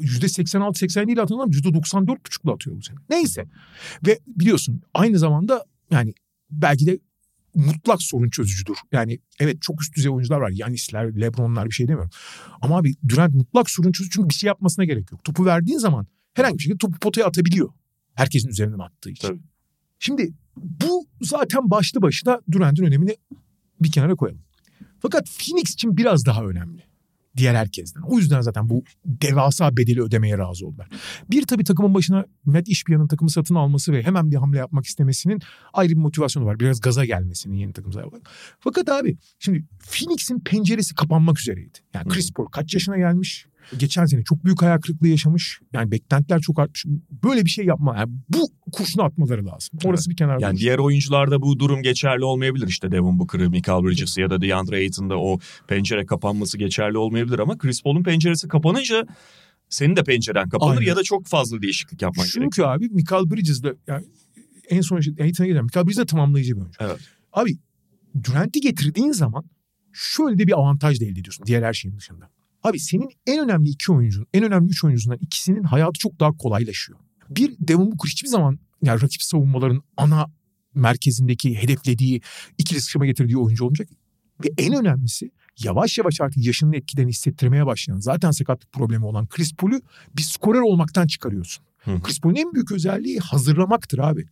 C: %86-87 ile atan adam %94,5'la atıyor bu sene. Neyse. Ve biliyorsun aynı zamanda yani belki de mutlak sorun çözücüdür. Yani evet çok üst düzey oyuncular var. Yanisler, Lebronlar bir şey demiyorum. Ama abi Durant mutlak sorun çözücü çünkü bir şey yapmasına gerek yok. Topu verdiğin zaman herhangi bir şekilde topu potaya atabiliyor. Herkesin üzerinden attığı için. Tabii. Şimdi bu zaten başlı başına Durant'ın önemini bir kenara koyalım. Fakat Phoenix için biraz daha önemli diğer herkesten. O yüzden zaten bu devasa bedeli ödemeye razı oldular. Bir tabii takımın başına Matt Ishbia'nın takımı satın alması ve hemen bir hamle yapmak istemesinin ayrı bir motivasyonu var. Biraz gaza gelmesinin yeni takım sahibi. Fakat abi şimdi Phoenix'in penceresi kapanmak üzereydi. Yani Chris Paul kaç yaşına gelmiş? Geçen sene çok büyük hayal kırıklığı yaşamış. Yani beklentiler çok artmış. Böyle bir şey yapma. Yani bu kurşunu atmaları lazım. Orası evet. bir kenarda.
B: Yani diğer oyuncularda bu durum geçerli olmayabilir. İşte Devin Booker'ı, Michael Bridges ya da DeAndre Ayton'da o pencere kapanması geçerli olmayabilir ama Chris Paul'un penceresi kapanınca senin de penceren kapanır Aynen. ya da çok fazla değişiklik yapman
C: Çünkü gerekiyor. Çünkü abi Michael Bridges'de yani en son işte Ayton'a gelen Michael Bridges de tamamlayıcı bir oyuncu. Evet. Abi Durant'i getirdiğin zaman şöyle de bir avantaj da elde ediyorsun diğer her şeyin dışında. Abi senin en önemli iki oyuncun, en önemli üç oyuncundan ikisinin hayatı çok daha kolaylaşıyor. Bir Devin Booker hiçbir zaman yani rakip savunmaların ana merkezindeki hedeflediği ikili sıçrama getirdiği oyuncu olmayacak. Ve en önemlisi yavaş yavaş artık yaşının etkilerini hissettirmeye başlayan zaten sakatlık problemi olan Chris Paul'u bir skorer olmaktan çıkarıyorsun. Hı. Chris Paul'un en büyük özelliği hazırlamaktır abi.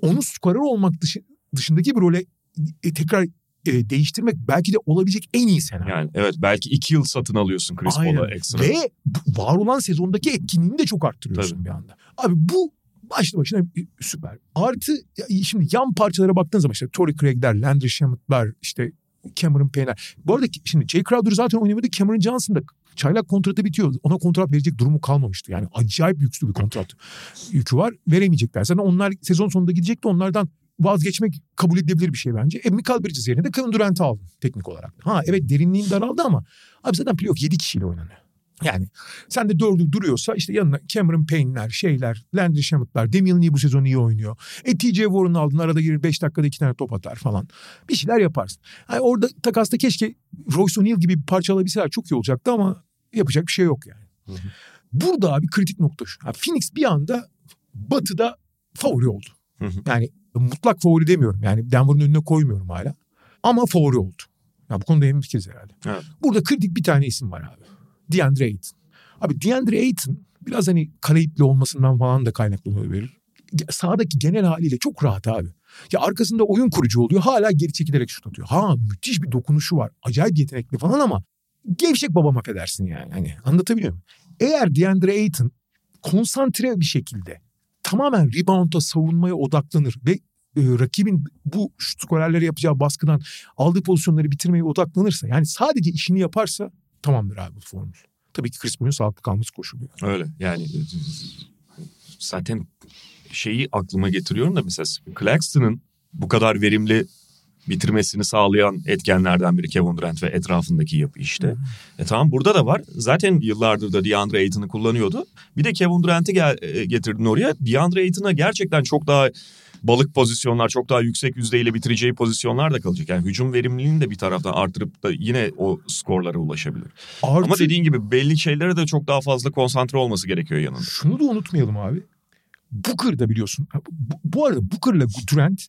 C: Onu skorer olmak dışı, dışındaki bir role e, tekrar e, değiştirmek belki de olabilecek en iyi senaryo.
B: Yani evet belki iki yıl satın alıyorsun Chris Paul'a ekstra.
C: Ve var olan sezondaki etkinliğini de çok arttırıyorsun Tabii. bir anda. Abi bu başlı başına süper. Artı şimdi yan parçalara baktığın zaman işte Torrey Craig'ler, Landry Shamet'lar, işte Cameron Payne'ler. Bu arada şimdi Jay Crowder zaten oynamadı. Cameron Johnson da çaylak kontratı bitiyor. Ona kontrat verecek durumu kalmamıştı. Yani acayip yüklü bir kontrat yükü var. Veremeyecekler. Zaten onlar sezon sonunda gidecekti. Onlardan vazgeçmek kabul edilebilir bir şey bence. E, Michael Bridges yerine de Kevin Durant'ı aldın teknik olarak. Ha evet derinliğin daraldı ama abi zaten playoff 7 kişiyle oynanıyor. Yani sen de dördü duruyorsa işte yanına Cameron Payne'ler, şeyler, Landry Shamet'lar, Damian Lee bu sezon iyi oynuyor. E TJ Warren'ı aldın arada girir 5 dakikada 2 tane top atar falan. Bir şeyler yaparsın. Yani orada takasta keşke Royce O'Neal gibi bir parça alabilseler çok iyi olacaktı ama yapacak bir şey yok yani. Hı hı. Burada abi kritik nokta şu. Yani Phoenix bir anda batıda favori oldu. Hı hı. Yani mutlak favori demiyorum. Yani Denver'ın önüne koymuyorum hala. Ama favori oldu. Ya bu konuda hemfikiriz herhalde. Evet. Burada kritik bir tane isim var abi. DeAndre Ayton. Abi DeAndre Ayton biraz hani Karayipli olmasından falan da kaynaklı olabilir. Sağdaki genel haliyle çok rahat abi. Ya arkasında oyun kurucu oluyor. Hala geri çekilerek şut atıyor. Ha müthiş bir dokunuşu var. Acayip yetenekli falan ama gevşek babam affedersin yani. Hani anlatabiliyor muyum? Eğer DeAndre Ayton konsantre bir şekilde tamamen rebound'a savunmaya odaklanır ve e, rakibin bu skorerlere yapacağı baskıdan aldığı pozisyonları bitirmeye odaklanırsa yani sadece işini yaparsa tamamdır abi bu formül. Tabii ki Chris Paul'un sağlıklı kalması koşuluyor.
B: Öyle yani zaten şeyi aklıma getiriyorum da mesela Claxton'ın bu kadar verimli bitirmesini sağlayan etkenlerden biri Kevin Durant ve etrafındaki yapı işte. E tamam burada da var. Zaten yıllardır da DeAndre Ayton'u kullanıyordu. Bir de Kevin Durant'i gel, e, getirdin oraya. DeAndre Ayton'a gerçekten çok daha balık pozisyonlar çok daha yüksek yüzdeyle bitireceği pozisyonlar da kalacak. Yani hücum verimliliğini de bir taraftan artırıp da yine o skorlara ulaşabilir. Artı, Ama dediğin gibi belli şeylere de çok daha fazla konsantre olması gerekiyor yanında.
C: Şunu da unutmayalım abi. Booker da biliyorsun. Bu, bu arada Booker'la Durant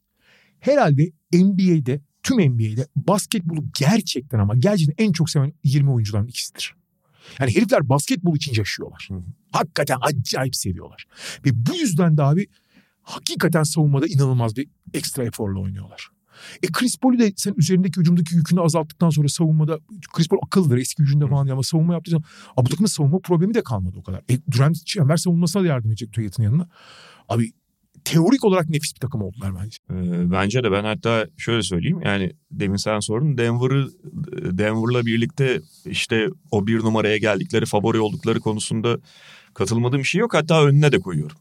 C: herhalde NBA'de tüm NBA'de basketbolu gerçekten ama gerçekten en çok seven 20 oyuncuların ikisidir. Yani herifler basketbol için yaşıyorlar.
B: Hı.
C: Hakikaten acayip seviyorlar. Ve bu yüzden de abi hakikaten savunmada inanılmaz bir ekstra eforla oynuyorlar. E Chris Paul'u de sen üzerindeki hücumdaki yükünü azalttıktan sonra savunmada Chris Paul akıllıdır eski gücünde falan ama savunma yaptığı zaman abi bu takımın savunma problemi de kalmadı o kadar. E Durant çember savunmasına da yardım edecek Tuyet'in yanına. Abi teorik olarak nefis bir takım oldular bence.
B: Ee, bence de ben hatta şöyle söyleyeyim yani demin sen sordun Denver'ı Denver'la birlikte işte o bir numaraya geldikleri favori oldukları konusunda katılmadığım bir şey yok hatta önüne de koyuyorum.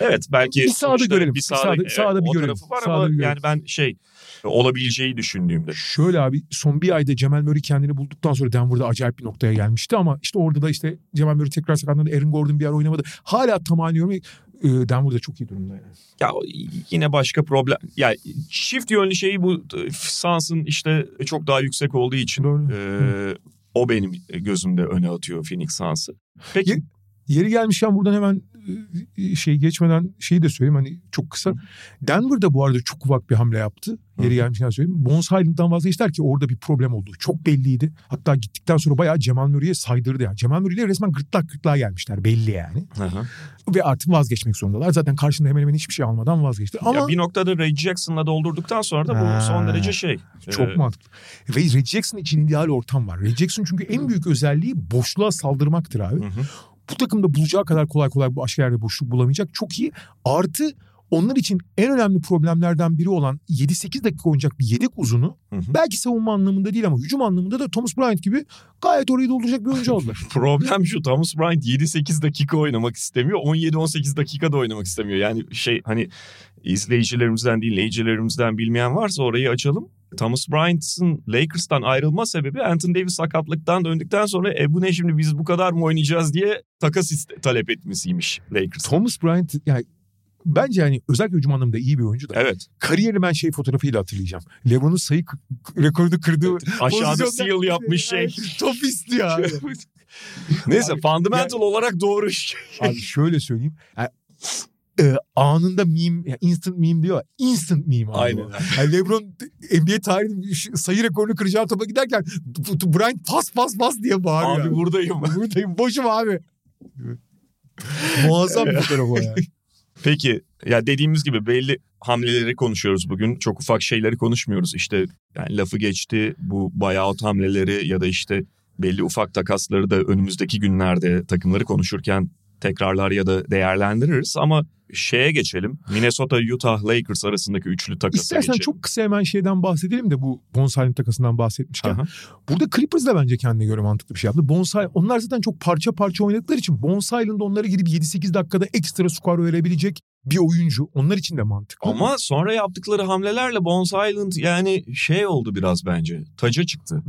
B: Evet belki
C: Bir sahada görelim.
B: Bir sahada,
C: Sahada-
B: evet,
C: sahada bir görelim.
B: var
C: Sahada
B: ama
C: bir görelim.
B: yani ben şey olabileceği düşündüğümde.
C: Şöyle abi son bir ayda Cemal Murray kendini bulduktan sonra Denver'da acayip bir noktaya gelmişti ama işte orada da işte Cemal Murray tekrar sakatlandı. Aaron Gordon bir ara oynamadı. Hala tamamlıyorum. E, Denver'da çok iyi durumda yani.
B: Ya yine başka problem. Ya çift yönlü şeyi bu Suns'ın işte çok daha yüksek olduğu için
C: Doğru.
B: e, o benim gözümde öne atıyor Phoenix Suns'ı. Peki
C: Ye- Yeri gelmişken buradan hemen e, şey geçmeden şeyi de söyleyeyim hani çok kısa. Denver'da bu arada çok ufak bir hamle yaptı. Yeri gelmişken söyleyeyim. Bones Highland'dan vazgeçtiler ki orada bir problem olduğu çok belliydi. Hatta gittikten sonra bayağı Cemal Murray'e saydırdı yani. Cemal Murray'le resmen gırtlak gırtlağa gelmişler belli yani.
B: Aha.
C: Ve artık vazgeçmek zorundalar. Zaten karşında hemen hemen hiçbir şey almadan vazgeçti. Ama
B: Ya bir noktada Ray Jackson'la doldurduktan sonra da bu
C: Ha.
B: son derece şey.
C: Çok
B: e,
C: mantıklı. Ve Ray Jackson için ideal ortam var. Ray Jackson çünkü en büyük özelliği boşluğa saldırmaktır abi.
B: hı hı.
C: Bu takımda bulacağı kadar kolay kolay bu başka yerde boşluk bulamayacak. Çok iyi. Artı onlar için en önemli problemlerden biri olan 7-8 dakika oynayacak bir yedek uzunu
B: Hı hı.
C: belki savunma anlamında değil ama hücum anlamında da Thomas Bryant gibi gayet orayı dolduracak bir oyuncu aldılar.
B: Problem şu Thomas Bryant 7-8 dakika oynamak istemiyor. 17-18 dakika da oynamak istemiyor. Yani şey hani izleyicilerimizden dinleyicilerimizden bilmeyen varsa orayı açalım. Thomas Bryant'ın Lakers'tan ayrılma sebebi Anthony Davis sakatlıktan döndükten sonra e bu ne şimdi biz bu kadar mı oynayacağız diye takas talep etmesiymiş Lakers.
C: Thomas Bryant yani bence yani özellikle hücum anlamında iyi bir oyuncu da.
B: Evet.
C: Kariyeri ben şey fotoğrafıyla hatırlayacağım. LeBron'un sayı rekorunu kırdığı
B: Aşağıda
C: pozisyonda-
B: seal yapmış şey.
C: Top istiyor abi.
B: Neyse
C: Abi,
B: fundamental olarak doğru.
C: Abi şöyle söyleyeyim. Yani, e, anında meme, yani instant meme diyor. Instant meme abi.
B: Aynen.
C: Yani LeBron NBA tarihinin sayı rekorunu kıracağı topa giderken Bryant pas pas pas diye bağırıyor.
B: Abi buradayım.
C: buradayım boşum abi. Muazzam bir fotoğraf o ya.
B: Peki ya dediğimiz gibi belli hamleleri konuşuyoruz bugün. Çok ufak şeyleri konuşmuyoruz. İşte yani lafı geçti bu buyout hamleleri ya da işte belli ufak takasları da önümüzdeki günlerde takımları konuşurken tekrarlar ya da değerlendiririz ama şeye geçelim. Minnesota, Utah, Lakers arasındaki üçlü takasa
C: İstersen
B: geçelim.
C: çok kısa hemen şeyden bahsedelim de bu Bonsaï'nin takasından bahsetmişken.
B: Aha.
C: Burada Clippers da bence kendine göre mantıklı bir şey yaptı. Bonsai, onlar zaten çok parça parça oynadıkları için Bonsai'nin de onlara girip 7-8 dakikada ekstra skor verebilecek bir oyuncu. Onlar için de mantıklı.
B: Ama sonra yaptıkları hamlelerle Bones Island yani şey oldu biraz bence. Taca çıktı.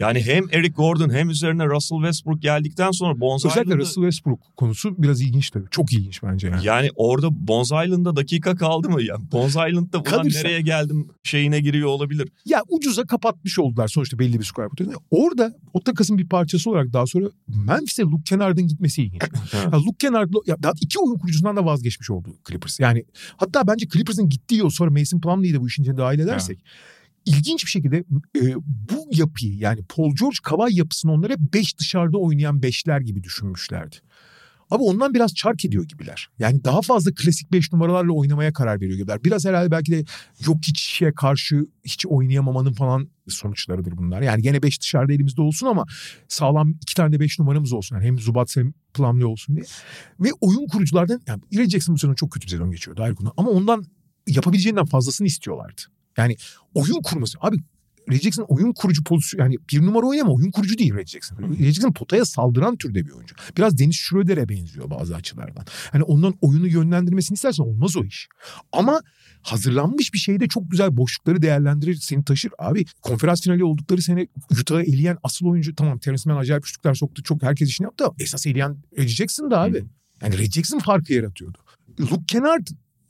B: Yani hem Eric Gordon hem üzerine Russell Westbrook geldikten sonra Bones
C: Özellikle
B: Island'ı-
C: Russell Westbrook konusu biraz ilginç tabii. Çok ilginç bence yani.
B: Yani orada Bones Island'da dakika kaldı mı ya? Bones Island'da ulan
C: Kalırsa-
B: nereye geldim şeyine giriyor olabilir.
C: Ya ucuza kapatmış oldular sonuçta belli bir skor potansiyeli. Orada o takasın bir parçası olarak daha sonra Memphis'e Luke Kennard'ın gitmesi ilginç. ya Luke Kennard ya daha iki oyun kurucusundan da vazgeçmiş oldu Clippers. Yani hatta bence Clippers'ın gittiği yol sonra Mason Plumlee'yi de bu işin içine dahil edersek ilginç bir şekilde e, bu yapıyı yani Paul George Kawhi yapısını onlara beş dışarıda oynayan beşler gibi düşünmüşlerdi. Abi ondan biraz çark ediyor gibiler. Yani daha fazla klasik 5 numaralarla oynamaya karar veriyor gibiler. Biraz herhalde belki de yok hiçe karşı hiç oynayamamanın falan sonuçlarıdır bunlar. Yani gene 5 dışarıda elimizde olsun ama sağlam iki tane de 5 numaramız olsun. Yani hem Zubat hem Plumlee olsun diye. Ve oyun kuruculardan yani Ray Jackson bu sezon çok kötü bir sezon geçiyordu ayrı konu. Ama ondan yapabileceğinden fazlasını istiyorlardı. Yani oyun kurması. Abi Ray Jackson oyun kurucu pozisyon yani bir numara oynama oyun kurucu değil Ray Jackson. Ray Jackson potaya saldıran türde bir oyuncu. Biraz Deniz Schroeder'e benziyor bazı açılardan. Hani ondan oyunu yönlendirmesini istersen olmaz o iş. Ama hazırlanmış bir şeyde çok güzel boşlukları değerlendirir seni taşır. Abi konferans finali oldukları sene Utah'ı eleyen asıl oyuncu tamam Terence Mann acayip üçlükler soktu. Çok herkes işini yaptı ama esas eleyen Ray Jackson da abi. Yani Ray Jackson farkı yaratıyordu. Luke Kennard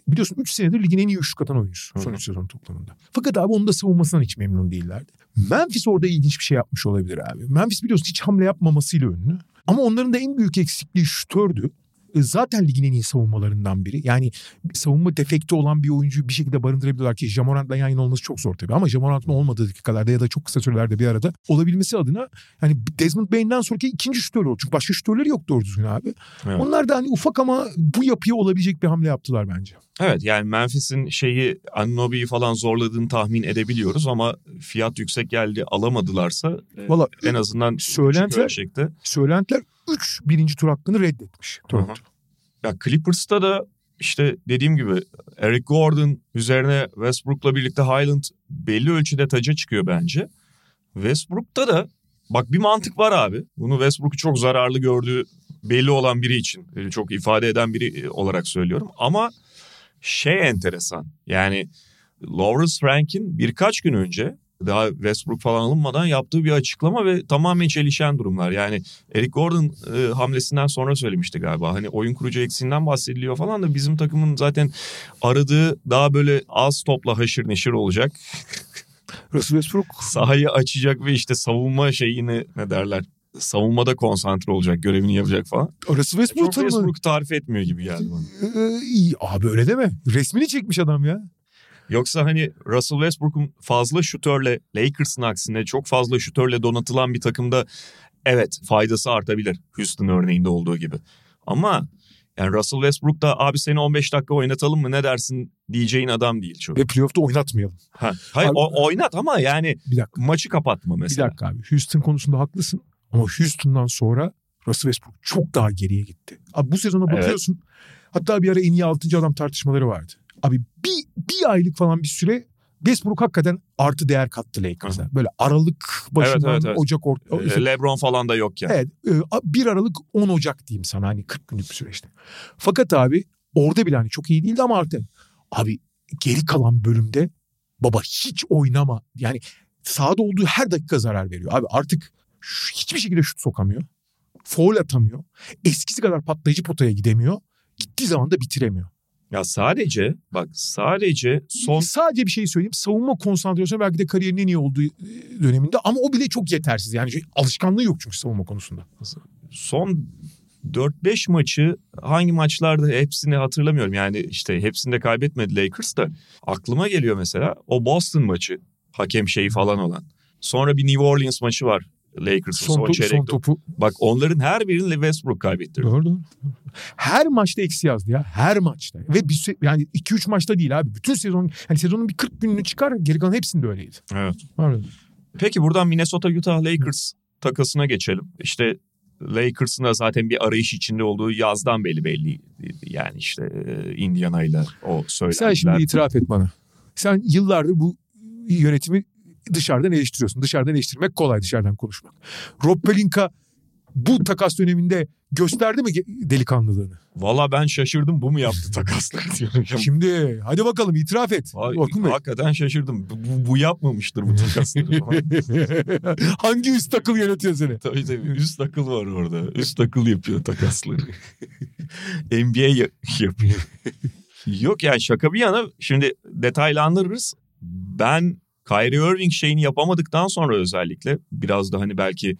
C: biliyorsun 3 senedir ligin en iyi üçlük atan oyuncusu son
B: Hı.
C: 3 sezon toplamında. Fakat abi onun da savunmasından hiç memnun değillerdi. Memphis orada ilginç bir şey yapmış olabilir abi. Memphis biliyorsun hiç hamle yapmamasıyla ünlü. Ama onların da en büyük eksikliği şutördü. E, zaten ligin en iyi savunmalarından biri. Yani savunma defekti olan bir oyuncuyu bir şekilde barındırabiliyorlar ki Jamorant'la yan yana olması çok zor tabii. Ama Jamorant'ın olmadığı dakikalarda ya da çok kısa sürelerde bir arada olabilmesi adına yani Desmond Bain'den sonraki ikinci şütör oldu. Çünkü başka şütörleri yok doğru düzgün abi. Evet. Onlar da hani ufak ama bu yapıya olabilecek bir hamle yaptılar bence.
B: Evet yani Memphis'in şeyi Anunobi'yi falan zorladığını tahmin edebiliyoruz ama fiyat yüksek geldi alamadılarsa Vallahi, en azından
C: söylentiler, söylentiler 3 birinci tur hakkını reddetmiş Toronto.
B: Ya Clippers'ta da işte dediğim gibi Eric Gordon üzerine Westbrook'la birlikte Highland belli ölçüde taca çıkıyor bence. Westbrook'ta da bak bir mantık var abi. Bunu Westbrook'u çok zararlı gördüğü belli olan biri için e, çok ifade eden biri e, olarak söylüyorum. Ama şey enteresan yani Lawrence Frank'in birkaç gün önce daha Westbrook falan alınmadan yaptığı bir açıklama ve tamamen çelişen durumlar. Yani Eric Gordon e, hamlesinden sonra söylemişti galiba. Hani oyun kurucu eksiğinden bahsediliyor falan da bizim takımın zaten aradığı daha böyle az topla haşır neşir olacak.
C: Russell Westbrook
B: sahayı açacak ve işte savunma şeyini ne derler savunmada konsantre olacak, görevini yapacak falan.
C: Russell Westbrook
B: Çok Westbrook tarif etmiyor gibi geldi bana.
C: Ee, iyi. Abi öyle deme. Resmini çekmiş adam ya.
B: Yoksa hani Russell Westbrook'un fazla şutörle Lakers'ın aksine çok fazla şutörle donatılan bir takımda evet faydası artabilir. Houston örneğinde olduğu gibi. Ama yani Russell Westbrook da abi seni 15 dakika oynatalım mı ne dersin diyeceğin adam değil çok.
C: Ve playoff'ta oynatmayalım.
B: Ha, hayır abi, o, oynat ama yani bir dakika. maçı kapatma mesela.
C: Bir dakika abi Houston konusunda haklısın. Ama Houston'dan sonra Russell Westbrook çok daha geriye gitti. Abi bu sezona bakıyorsun. Evet. Hatta bir ara en iyi 6. adam tartışmaları vardı. Abi bir, bir aylık falan bir süre Westbrook hakikaten artı değer kattı Lakers'a. Böyle Aralık başından evet, evet, evet. Ocak orta.
B: Ee, LeBron falan da yok yani.
C: Evet. 1 e, Aralık 10 Ocak diyeyim sana hani 40 günlük bir süreçte. Fakat abi orada bile hani çok iyi değildi ama artık abi geri kalan bölümde baba hiç oynama. Yani sahada olduğu her dakika zarar veriyor. Abi artık hiçbir şekilde şut sokamıyor. Foul atamıyor. Eskisi kadar patlayıcı potaya gidemiyor. Gittiği zaman da bitiremiyor.
B: Ya sadece bak sadece son...
C: Sadece bir şey söyleyeyim. Savunma konsantrasyonu belki de kariyerinin en iyi olduğu e, döneminde ama o bile çok yetersiz. Yani şey, alışkanlığı yok çünkü savunma konusunda.
B: Son 4-5 maçı hangi maçlarda hepsini hatırlamıyorum. Yani işte hepsinde kaybetmedi Lakers da. Aklıma geliyor mesela o Boston maçı. Hakem şeyi falan olan. Sonra bir New Orleans maçı var. Lakers'ın son, son, son topu. Bak onların her birini Westbrook kaybettirdi.
C: Doğru doğru. Her maçta eksi yazdı ya. Her maçta. Ve bir, yani 2-3 maçta değil abi. Bütün sezon yani sezonun bir 40 gününü çıkar geri kalan hepsinde öyleydi.
B: Evet. Pardon. Peki buradan Minnesota Utah Lakers takasına geçelim. İşte Lakers'ın da zaten bir arayış içinde olduğu yazdan belli belli. Yani işte Indiana ile o söylentiler.
C: Sen şimdi itiraf et bana. Sen yıllardır bu yönetimi dışarıdan eleştiriyorsun. Dışarıdan eleştirmek kolay dışarıdan konuşmak. Rob Pelinka bu takas döneminde gösterdi mi delikanlılığını?
B: Valla ben şaşırdım bu mu yaptı takasları diyorum.
C: Şimdi hadi bakalım itiraf et.
B: Ay, hakikaten şaşırdım. Bu, bu, bu yapmamıştır bu takasları.
C: Hangi üst takıl yönetiyor seni?
B: Tabii tabii üst takıl var orada. Üst takıl yapıyor takasları. NBA yapıyor. Yok yani şaka bir yana şimdi detaylandırırız. Ben Kyrie Irving şeyini yapamadıktan sonra özellikle biraz da hani belki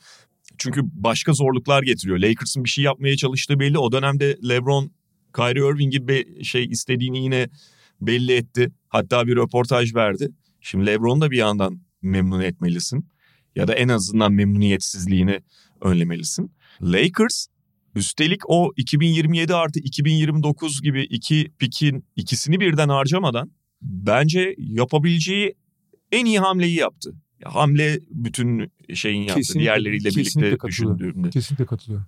B: çünkü başka zorluklar getiriyor. Lakers'ın bir şey yapmaya çalıştığı belli. O dönemde LeBron Kyrie Irving gibi bir şey istediğini yine belli etti. Hatta bir röportaj verdi. Şimdi LeBron'u da bir yandan memnun etmelisin. Ya da en azından memnuniyetsizliğini önlemelisin. Lakers üstelik o 2027 artı 2029 gibi iki pikin ikisini birden harcamadan bence yapabileceği en iyi hamleyi yaptı. Hamle bütün şeyin yaptı. Kesinlikle, diğerleriyle birlikte düşündüğümde.
C: Kesinlikle katılıyorum.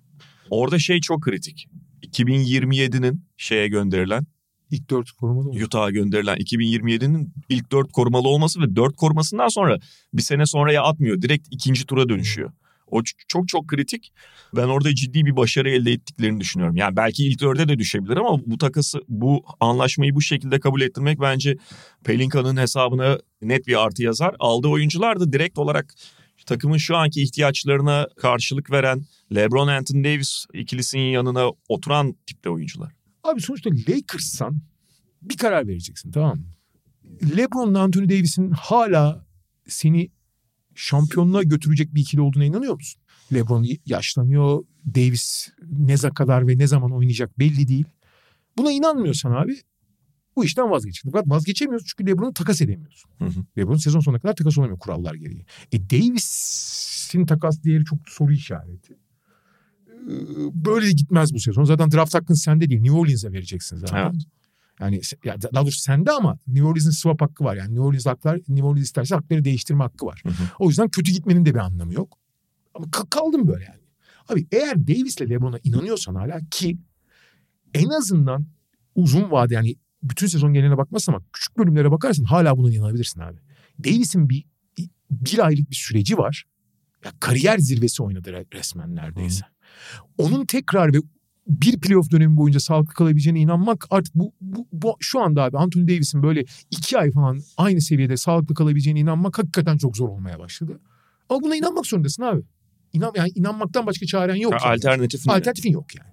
B: Orada şey çok kritik. 2027'nin şeye gönderilen
C: ilk dört korumalı mı?
B: Utah'a gönderilen 2027'nin ilk dört korumalı olması ve dört korumasından sonra bir sene sonraya atmıyor. Direkt ikinci tura dönüşüyor. O çok çok kritik. Ben orada ciddi bir başarı elde ettiklerini düşünüyorum. Yani belki ilk dörde de düşebilir ama bu takası, bu anlaşmayı bu şekilde kabul ettirmek bence Pelinka'nın hesabına net bir artı yazar. Aldığı oyuncular da direkt olarak takımın şu anki ihtiyaçlarına karşılık veren LeBron Anthony Davis ikilisinin yanına oturan tipte oyuncular.
C: Abi sonuçta Lakers'san bir karar vereceksin tamam mı? LeBron'la Anthony Davis'in hala seni şampiyonluğa götürecek bir ikili olduğuna inanıyor musun? LeBron yaşlanıyor, Davis ne kadar ve ne zaman oynayacak belli değil. Buna inanmıyorsan abi bu işten vazgeçin. Fakat vazgeçemiyoruz çünkü LeBron'u takas edemiyoruz.
B: Hı hı.
C: LeBron sezon sonuna kadar takas olamıyor kurallar gereği. E Davis'in takas değeri çok soru işareti. Ee, Böyle gitmez bu sezon. Zaten draft hakkın sende değil. New Orleans'a vereceksin zaten.
B: Evet.
C: Yani ya daha doğrusu sende ama New Orleans'ın swap hakkı var. Yani New Orleans haklar, New Orleans isterse hakları değiştirme hakkı var.
B: Hı hı.
C: O yüzden kötü gitmenin de bir anlamı yok. Ama ka- kaldım böyle yani. Abi eğer Davis'le LeBron'a inanıyorsan hala ki en azından uzun vade yani bütün sezon geneline bakmazsan ama küçük bölümlere bakarsın hala buna inanabilirsin abi. Davis'in bir bir aylık bir süreci var. Ya kariyer zirvesi oynadı re- resmen neredeyse. Onun tekrar ve bir playoff dönemi boyunca sağlıklı kalabileceğine inanmak artık bu, bu, bu şu anda abi Anthony Davis'in böyle iki ay falan aynı seviyede sağlıklı kalabileceğine inanmak hakikaten çok zor olmaya başladı. Ama buna inanmak zorundasın abi. İnan, yani inanmaktan başka çaren yok. yani.
B: Alternatif ne?
C: Alternatifin yok yani.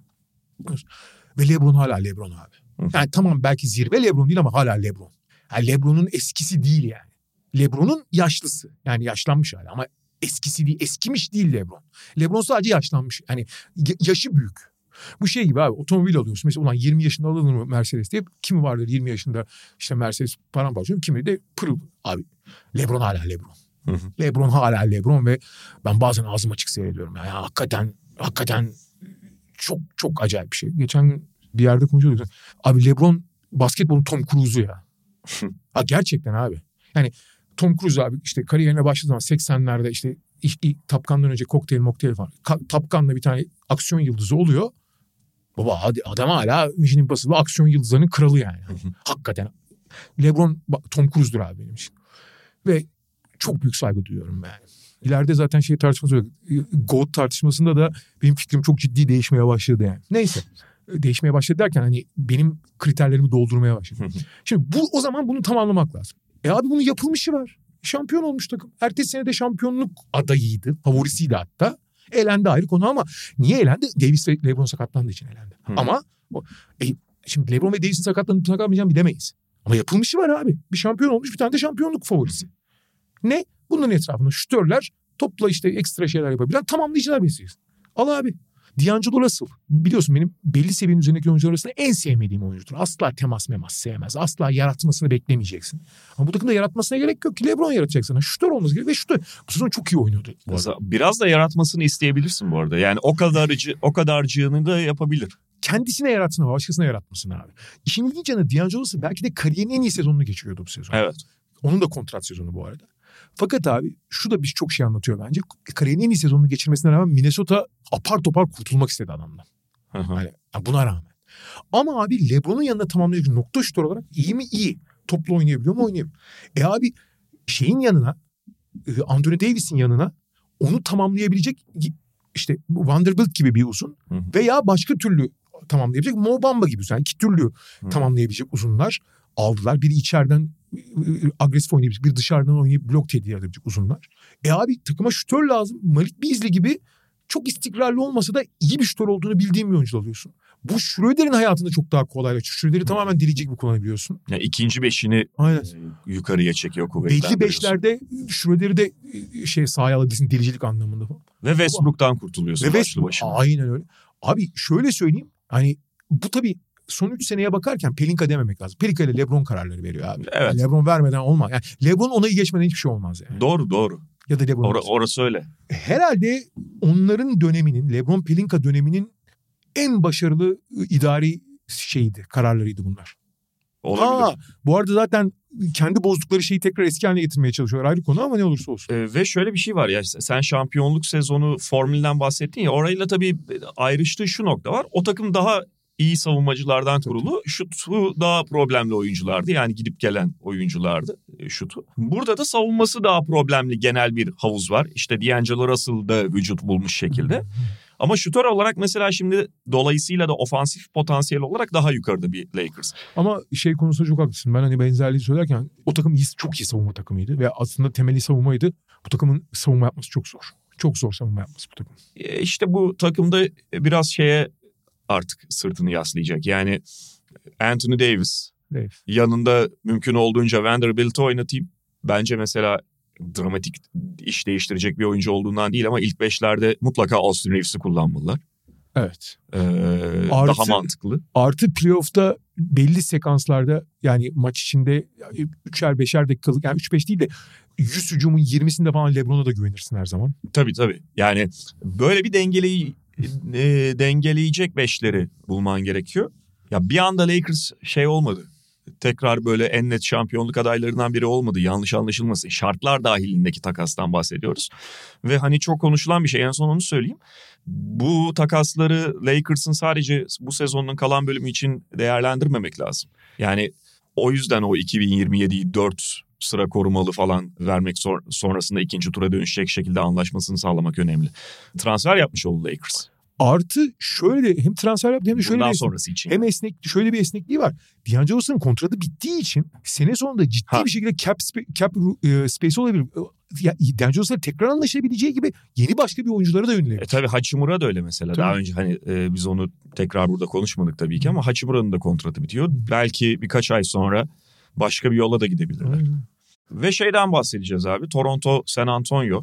C: Ve LeBron hala LeBron abi.
B: Hı.
C: Yani tamam belki zirve LeBron değil ama hala LeBron. Yani LeBron'un eskisi değil yani. LeBron'un yaşlısı. Yani yaşlanmış hala ama eskisi değil. Eskimiş değil LeBron. LeBron sadece yaşlanmış. Yani ya- yaşı büyük. Bu şey gibi abi otomobil alıyorsun. Mesela ulan 20 yaşında alınır mı Mercedes diye. Kimi vardır 20 yaşında işte Mercedes paramparça kimi de pırıl. Abi LeBron hala LeBron.
B: Hı hı.
C: LeBron hala LeBron ve ben bazen ağzım açık seyrediyorum. Yani hakikaten hakikaten çok çok acayip bir şey. Geçen gün bir yerde konuşuyorduk. Abi LeBron basketbolun Tom Cruise'u ya. ha, gerçekten abi. Yani Tom Cruise abi işte kariyerine başladığı zaman 80'lerde işte ilk, ilk Top Gun'dan önce kokteyl mokteyl falan. Ka- Top Gun'la bir tane aksiyon yıldızı oluyor. Baba adam hala Mission Impossible aksiyon yıldızlarının kralı yani. Hakikaten. LeBron Tom Cruise'dur abi benim için. Ve çok büyük saygı duyuyorum yani. İleride zaten şey tartışması yok. GOAT tartışmasında da benim fikrim çok ciddi değişmeye başladı yani. Neyse. Değişmeye başladı derken hani benim kriterlerimi doldurmaya başladı. Şimdi bu o zaman bunu tamamlamak lazım. E abi bunun yapılmışı var. Şampiyon olmuş takım. Ertesi sene de şampiyonluk adayıydı. Favorisiydi hatta. Elendi ayrı konu ama niye elendi? Davis ve LeBron sakatlandığı için elendi.
B: Hı.
C: Ama o, e, şimdi LeBron ve Davis'in sakatlanıp sakatlanmayacağını bilemeyiz. Ama yapılmışı var abi. Bir şampiyon olmuş bir tane de şampiyonluk favorisi. Ne? Bunların etrafında şütörler topla işte ekstra şeyler yapabilen tamamlayıcılar besliyorsun. Al abi. D'Angelo Russell. Biliyorsun benim belli seviyenin üzerindeki oyuncular arasında en sevmediğim oyuncudur. Asla temas memas sevmez. Asla yaratmasını beklemeyeceksin. Ama bu takımda yaratmasına gerek yok ki. Lebron yaratacak sana. Şütör olması gerekiyor ve şütör. Bu sezon çok iyi oynuyordu. Bu arada.
B: Biraz da yaratmasını isteyebilirsin bu arada. Yani o kadarcı o kadarcığını da yapabilir.
C: Kendisine yaratsın ama başkasına yaratmasın abi. İşin ilginç yanı D'Angelo Russell belki de kariyerinin en iyi sezonunu geçiriyordu bu sezon.
B: Evet.
C: Onun da kontrat sezonu bu arada. Fakat abi şu da bir çok şey anlatıyor bence. Kariyerinin en iyi sezonunu geçirmesine rağmen Minnesota apar topar kurtulmak istedi adamdan. Hani buna rağmen. Ama abi LeBron'un yanında tamamlayıcı nokta şutör olarak iyi mi? İyi. Toplu oynayabiliyor mu? Oynayabiliyor. E abi şeyin yanına e, Anthony Davis'in yanına onu tamamlayabilecek işte Vanderbilt gibi bir uzun
B: Hı hı.
C: veya başka türlü tamamlayabilecek Mo Bamba gibi uzun. Yani iki türlü
B: Hı.
C: tamamlayabilecek uzunlar aldılar. Biri içeriden agresif oynayabilecek, bir dışarıdan oynayıp blok tehdit edebilecek uzunlar. E abi takıma şütör lazım. Malik Beasley gibi çok istikrarlı olmasa da iyi bir şütör olduğunu bildiğin bir oyuncu alıyorsun. Bu Schroeder'in hayatında çok daha kolaylaşıyor. Schroeder'i tamamen delici gibi kullanabiliyorsun.
B: Yani ikinci beşini
C: Aynen.
B: e, yukarıya çekiyor
C: Belli
B: kuvvetlendiriyorsun.
C: beşlerde Schroeder'i de e, şey sahaya alabilirsin delicilik anlamında falan.
B: Ve Westbrook'tan kurtuluyorsun
C: Ve Westbrook-
B: başına.
C: Aynen öyle. Abi şöyle söyleyeyim. Hani bu tabii son 3 seneye bakarken Pelinka dememek lazım. Pelinka ile Lebron kararları veriyor abi.
B: Evet.
C: Yani Lebron vermeden olmaz. Yani Lebron onayı geçmeden hiçbir şey olmaz yani.
B: Doğru doğru.
C: Ya da Lebron. Olmaz.
B: orası öyle.
C: Herhalde onların döneminin, Lebron Pelinka döneminin en başarılı idari şeydi, kararlarıydı bunlar.
B: Olabilir.
C: Ha, bu arada zaten kendi bozdukları şeyi tekrar eski haline getirmeye çalışıyorlar. Ayrı konu ama ne olursa olsun.
B: Ee, ve şöyle bir şey var ya sen şampiyonluk sezonu formülden bahsettin ya orayla tabii ayrıştığı şu nokta var. O takım daha iyi savunmacılardan kurulu. Şutu daha problemli oyunculardı. Yani gidip gelen oyunculardı e, şutu. Burada da savunması daha problemli genel bir havuz var. İşte D'Angelo Russell da vücut bulmuş şekilde. Ama şutör olarak mesela şimdi dolayısıyla da ofansif potansiyel olarak daha yukarıda bir Lakers.
C: Ama şey konusunda çok haklısın. Ben hani benzerliği söylerken o takım iyi, çok iyi savunma takımıydı. Ve aslında temeli savunmaydı. Bu takımın savunma yapması çok zor. Çok zor savunma yapması bu takım.
B: E, İşte bu takımda biraz şeye artık sırtını yaslayacak. Yani Anthony Davis
C: Evet.
B: yanında mümkün olduğunca Vanderbilt'i oynatayım. Bence mesela dramatik iş değiştirecek bir oyuncu olduğundan değil ama ilk beşlerde mutlaka Austin Reeves'i kullanmalılar.
C: Evet.
B: Ee,
C: Artı-
B: daha mantıklı.
C: Artı playoff'ta belli sekanslarda yani maç içinde üçer beşer dakikalık yani 3-5 değil de 100 hücumun 20'sinde falan Lebron'a da güvenirsin her zaman.
B: Tabii tabii. Yani böyle bir dengeleyi e, dengeleyecek beşleri bulman gerekiyor. Ya bir anda Lakers şey olmadı. Tekrar böyle en net şampiyonluk adaylarından biri olmadı. Yanlış anlaşılmasın. Şartlar dahilindeki takastan bahsediyoruz. Ve hani çok konuşulan bir şey. En son onu söyleyeyim. Bu takasları Lakers'ın sadece bu sezonun kalan bölümü için değerlendirmemek lazım. Yani o yüzden o 2027'yi 4 sıra korumalı falan vermek sor- sonrasında ikinci tura dönüşecek şekilde anlaşmasını sağlamak önemli. Transfer yapmış oldu Lakers.
C: Artı şöyle hem transfer yaptı hem de şöyle
B: Bundan
C: bir
B: sonrası için.
C: hem esnek şöyle bir esnekliği var. D'Angelo Russell'ın kontratı bittiği için sene sonunda ciddi
B: Ha.
C: bir şekilde cap cap e, space olabilir. Ya D'Angelo Russell tekrar anlaşabileceği gibi yeni başka bir oyunculara da yönelebilir.
B: E tabii Hachimura da öyle mesela.
C: Tabii.
B: Daha önce hani e, biz onu tekrar burada konuşmadık tabii ki ama Hachimura'nın da kontratı bitiyor. Belki birkaç ay sonra başka bir yola da gidebilirler.
C: Aynen.
B: Ve şeyden bahsedeceğiz abi. Toronto, San Antonio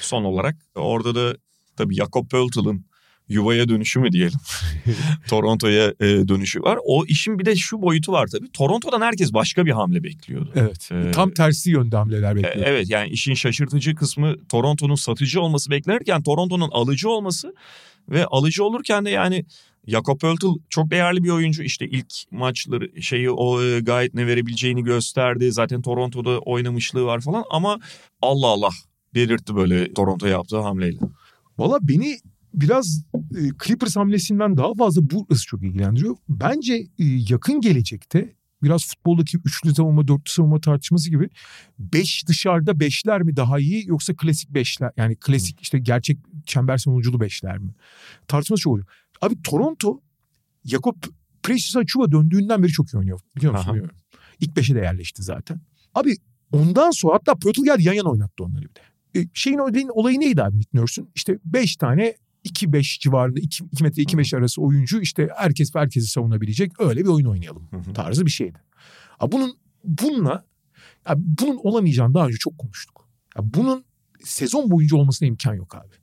B: son olarak. Orada da tabii Jakob Pöltl'ın yuvaya dönüşü mü diyelim. Toronto'ya e, dönüşü var. O işin bir de şu boyutu var tabii. Toronto'dan herkes başka bir hamle bekliyordu.
C: Evet.
B: Ee,
C: Tam tersi yönde hamleler
B: E,
C: bekliyor.
B: Evet yani işin şaşırtıcı kısmı Toronto'nun satıcı olması beklenirken Toronto'nun alıcı olması ve alıcı olurken de yani Jakob Pöltl çok değerli bir oyuncu. İşte ilk maçları şeyi o e, gayet ne verebileceğini gösterdi. Zaten Toronto'da oynamışlığı var falan ama Allah Allah delirtti böyle Toronto yaptığı hamleyle.
C: Valla beni biraz e, Clippers hamlesinden daha fazla burası çok ilgilendiriyor. Bence e, yakın gelecekte biraz futboldaki üçlü savunma, dörtlü savunma tartışması gibi beş dışarıda beşler mi daha iyi yoksa klasik beşler yani klasik işte gerçek çember savunuculu beşler mi? Tartışması çok oluyor. Abi Toronto Jakob Precious Achiuwa döndüğünden beri çok iyi oynuyor. Biliyor musun?
B: Aha.
C: Bilmiyorum. İlk beşe de yerleşti zaten. Abi ondan sonra hatta Pörtl geldi yan yana oynattı onları bir de. E, şeyin olayın, olayı neydi abi Nick Nurse'un? İşte 5 tane 2-5 civarında 2, 2 metre 2 metre arası oyuncu işte herkes herkesi savunabilecek öyle bir oyun oynayalım
B: Hı hı.
C: tarzı bir şeydi. Ha, bunun bununla ya bunun olamayacağını daha önce çok konuştuk. Ya bunun sezon boyunca olmasına imkan yok abi.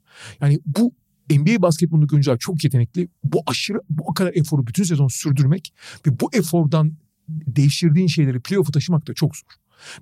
C: Yani bu NBA basketbolundaki oyuncular çok yetenekli. Bu aşırı bu kadar eforu bütün sezon sürdürmek ve bu efordan devşirdiğin şeyleri playoff'a taşımak da çok zor.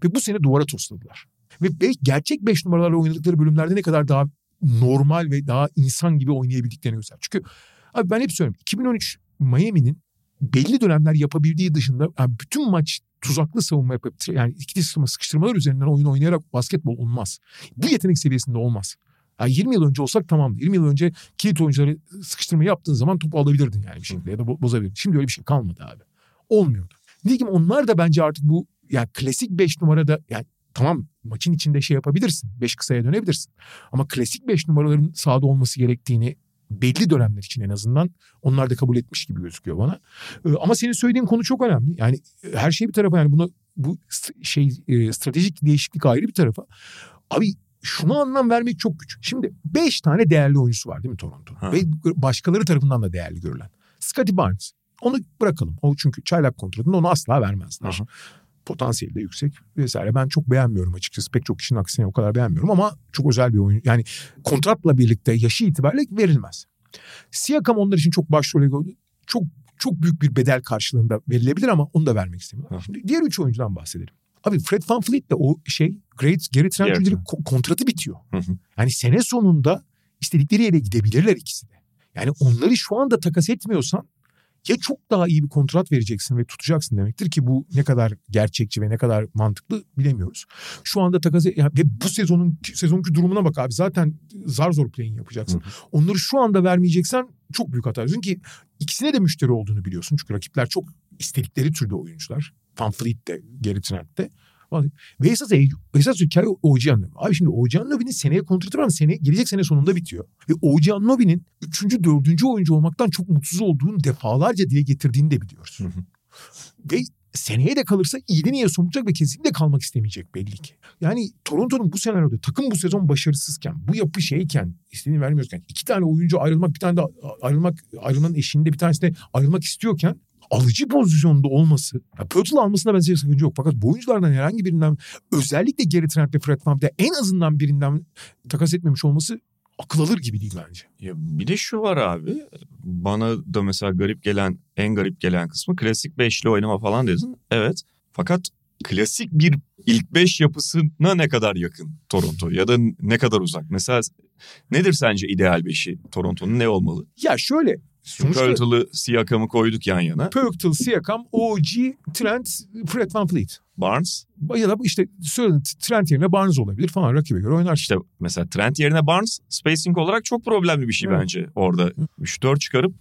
C: Ve bu sene duvara tosladılar. Ve gerçek 5 numaralarla oynadıkları bölümlerde ne kadar daha normal ve daha insan gibi oynayabildiklerini göster. Çünkü abi ben hep söylüyorum 2013 Miami'nin belli dönemler yapabildiği dışında yani bütün maç tuzaklı savunma yapıp yani ikili sıkıştırma, sıkıştırmalar üzerinden oyun oynayarak basketbol olmaz. Bu yetenek seviyesinde olmaz. Yani 20 yıl önce olsak tamamdı. 20 yıl önce kilit oyuncuları sıkıştırma yaptığın zaman topu alabilirdin yani bir şekilde ya da bo- bozabilirdin. Şimdi öyle bir şey kalmadı abi. Olmuyordu. Nitekim onlar da bence artık bu yani klasik 5 numarada yani tamam maçın içinde şey yapabilirsin. 5 kısaya dönebilirsin. Ama klasik 5 numaraların sahada olması gerektiğini belli dönemler için en azından onlar da kabul etmiş gibi gözüküyor bana. Ee, Ama senin söylediğin konu çok önemli. Yani e, her şey bir tarafa yani buna bu şey e, stratejik değişiklik ayrı bir tarafa. Abi şuna anlam vermek çok güç. Şimdi 5 tane değerli oyuncusu var değil mi Toronto?
B: Ha.
C: Ve başkaları tarafından da değerli görülen. Scottie Barnes. Onu bırakalım. O çünkü çaylak kontratında onu asla vermezler.
B: Aha.
C: Potansiyeli de yüksek vesaire. Ben çok beğenmiyorum açıkçası. Pek çok kişinin aksine o kadar beğenmiyorum ama çok özel bir oyun. Yani kontratla birlikte yaşı itibariyle verilmez. Siakam onlar için çok başrol çok çok büyük bir bedel karşılığında verilebilir ama onu da vermek istemiyorlar.
B: Hı.
C: Şimdi diğer üç oyuncudan bahsedelim. Abi Fred VanVleet de o şey Great Gary Trent ko- kontratı bitiyor.
B: Hı hı.
C: Yani sene sonunda istedikleri yere gidebilirler ikisi de. Yani onları şu anda takas etmiyorsan ya çok daha iyi bir kontrat vereceksin ve tutacaksın demektir ki bu ne kadar gerçekçi ve ne kadar mantıklı bilemiyoruz. Şu anda takas et- ya ve bu sezonun sezonki durumuna bak abi zaten zar zor play'in yapacaksın.
B: Hı
C: Onları şu anda vermeyeceksen çok büyük hata ki ikisine de müşteri olduğunu biliyorsun. Çünkü rakipler çok istedikleri türde oyuncular. Van Fleet de, de. Ve esas, esas hikaye OG Anunoby. Abi şimdi OG Anunoby'nin seneye kontratı var ama sene, gelecek sene sonunda bitiyor. Ve OG Anunoby'nin üçüncü, dördüncü oyuncu olmaktan çok mutsuz olduğunu defalarca dile getirdiğini de biliyoruz.
B: Hı hı.
C: Ve seneye de kalırsa iyiden iyiye soğuyacak ve kesinlikle kalmak istemeyecek belli ki. Yani Toronto'nun bu senaryoda takım bu sezon başarısızken, bu yapı şeyken, istediğini vermiyorken, iki tane oyuncu ayrılmak, bir tane de ayrılmak, ayrılmanın eşiğinde bir tanesi de ayrılmak istiyorken alıcı pozisyonda olması, ya Pörtl almasında bence sakınca yok. Fakat bu oyunculardan herhangi birinden özellikle Gary Trent ve Fred VanVleet'e en azından birinden takas etmemiş olması akıl alır gibi değil bence.
B: Ya bir de şu var abi. Bana da mesela garip gelen, en garip gelen kısmı klasik beşli oynama falan dedin. Evet. Fakat klasik bir ilk beş yapısına ne kadar yakın Toronto ya da ne kadar uzak? Mesela nedir sence ideal beşi Toronto'nun ne olmalı?
C: Ya şöyle sonuçta
B: Pörtle'ı Siakam'ı koyduk yan yana.
C: Pörtl, Siakam, OG, Trent, Fred Van Fleet.
B: Barnes
C: Ya da işte söyle Trent yerine Barnes olabilir falan rakibe göre oynar.
B: işte mesela Trent yerine Barnes spacing olarak çok problemli bir şey
C: Evet.
B: bence orada. Şutör çıkarıp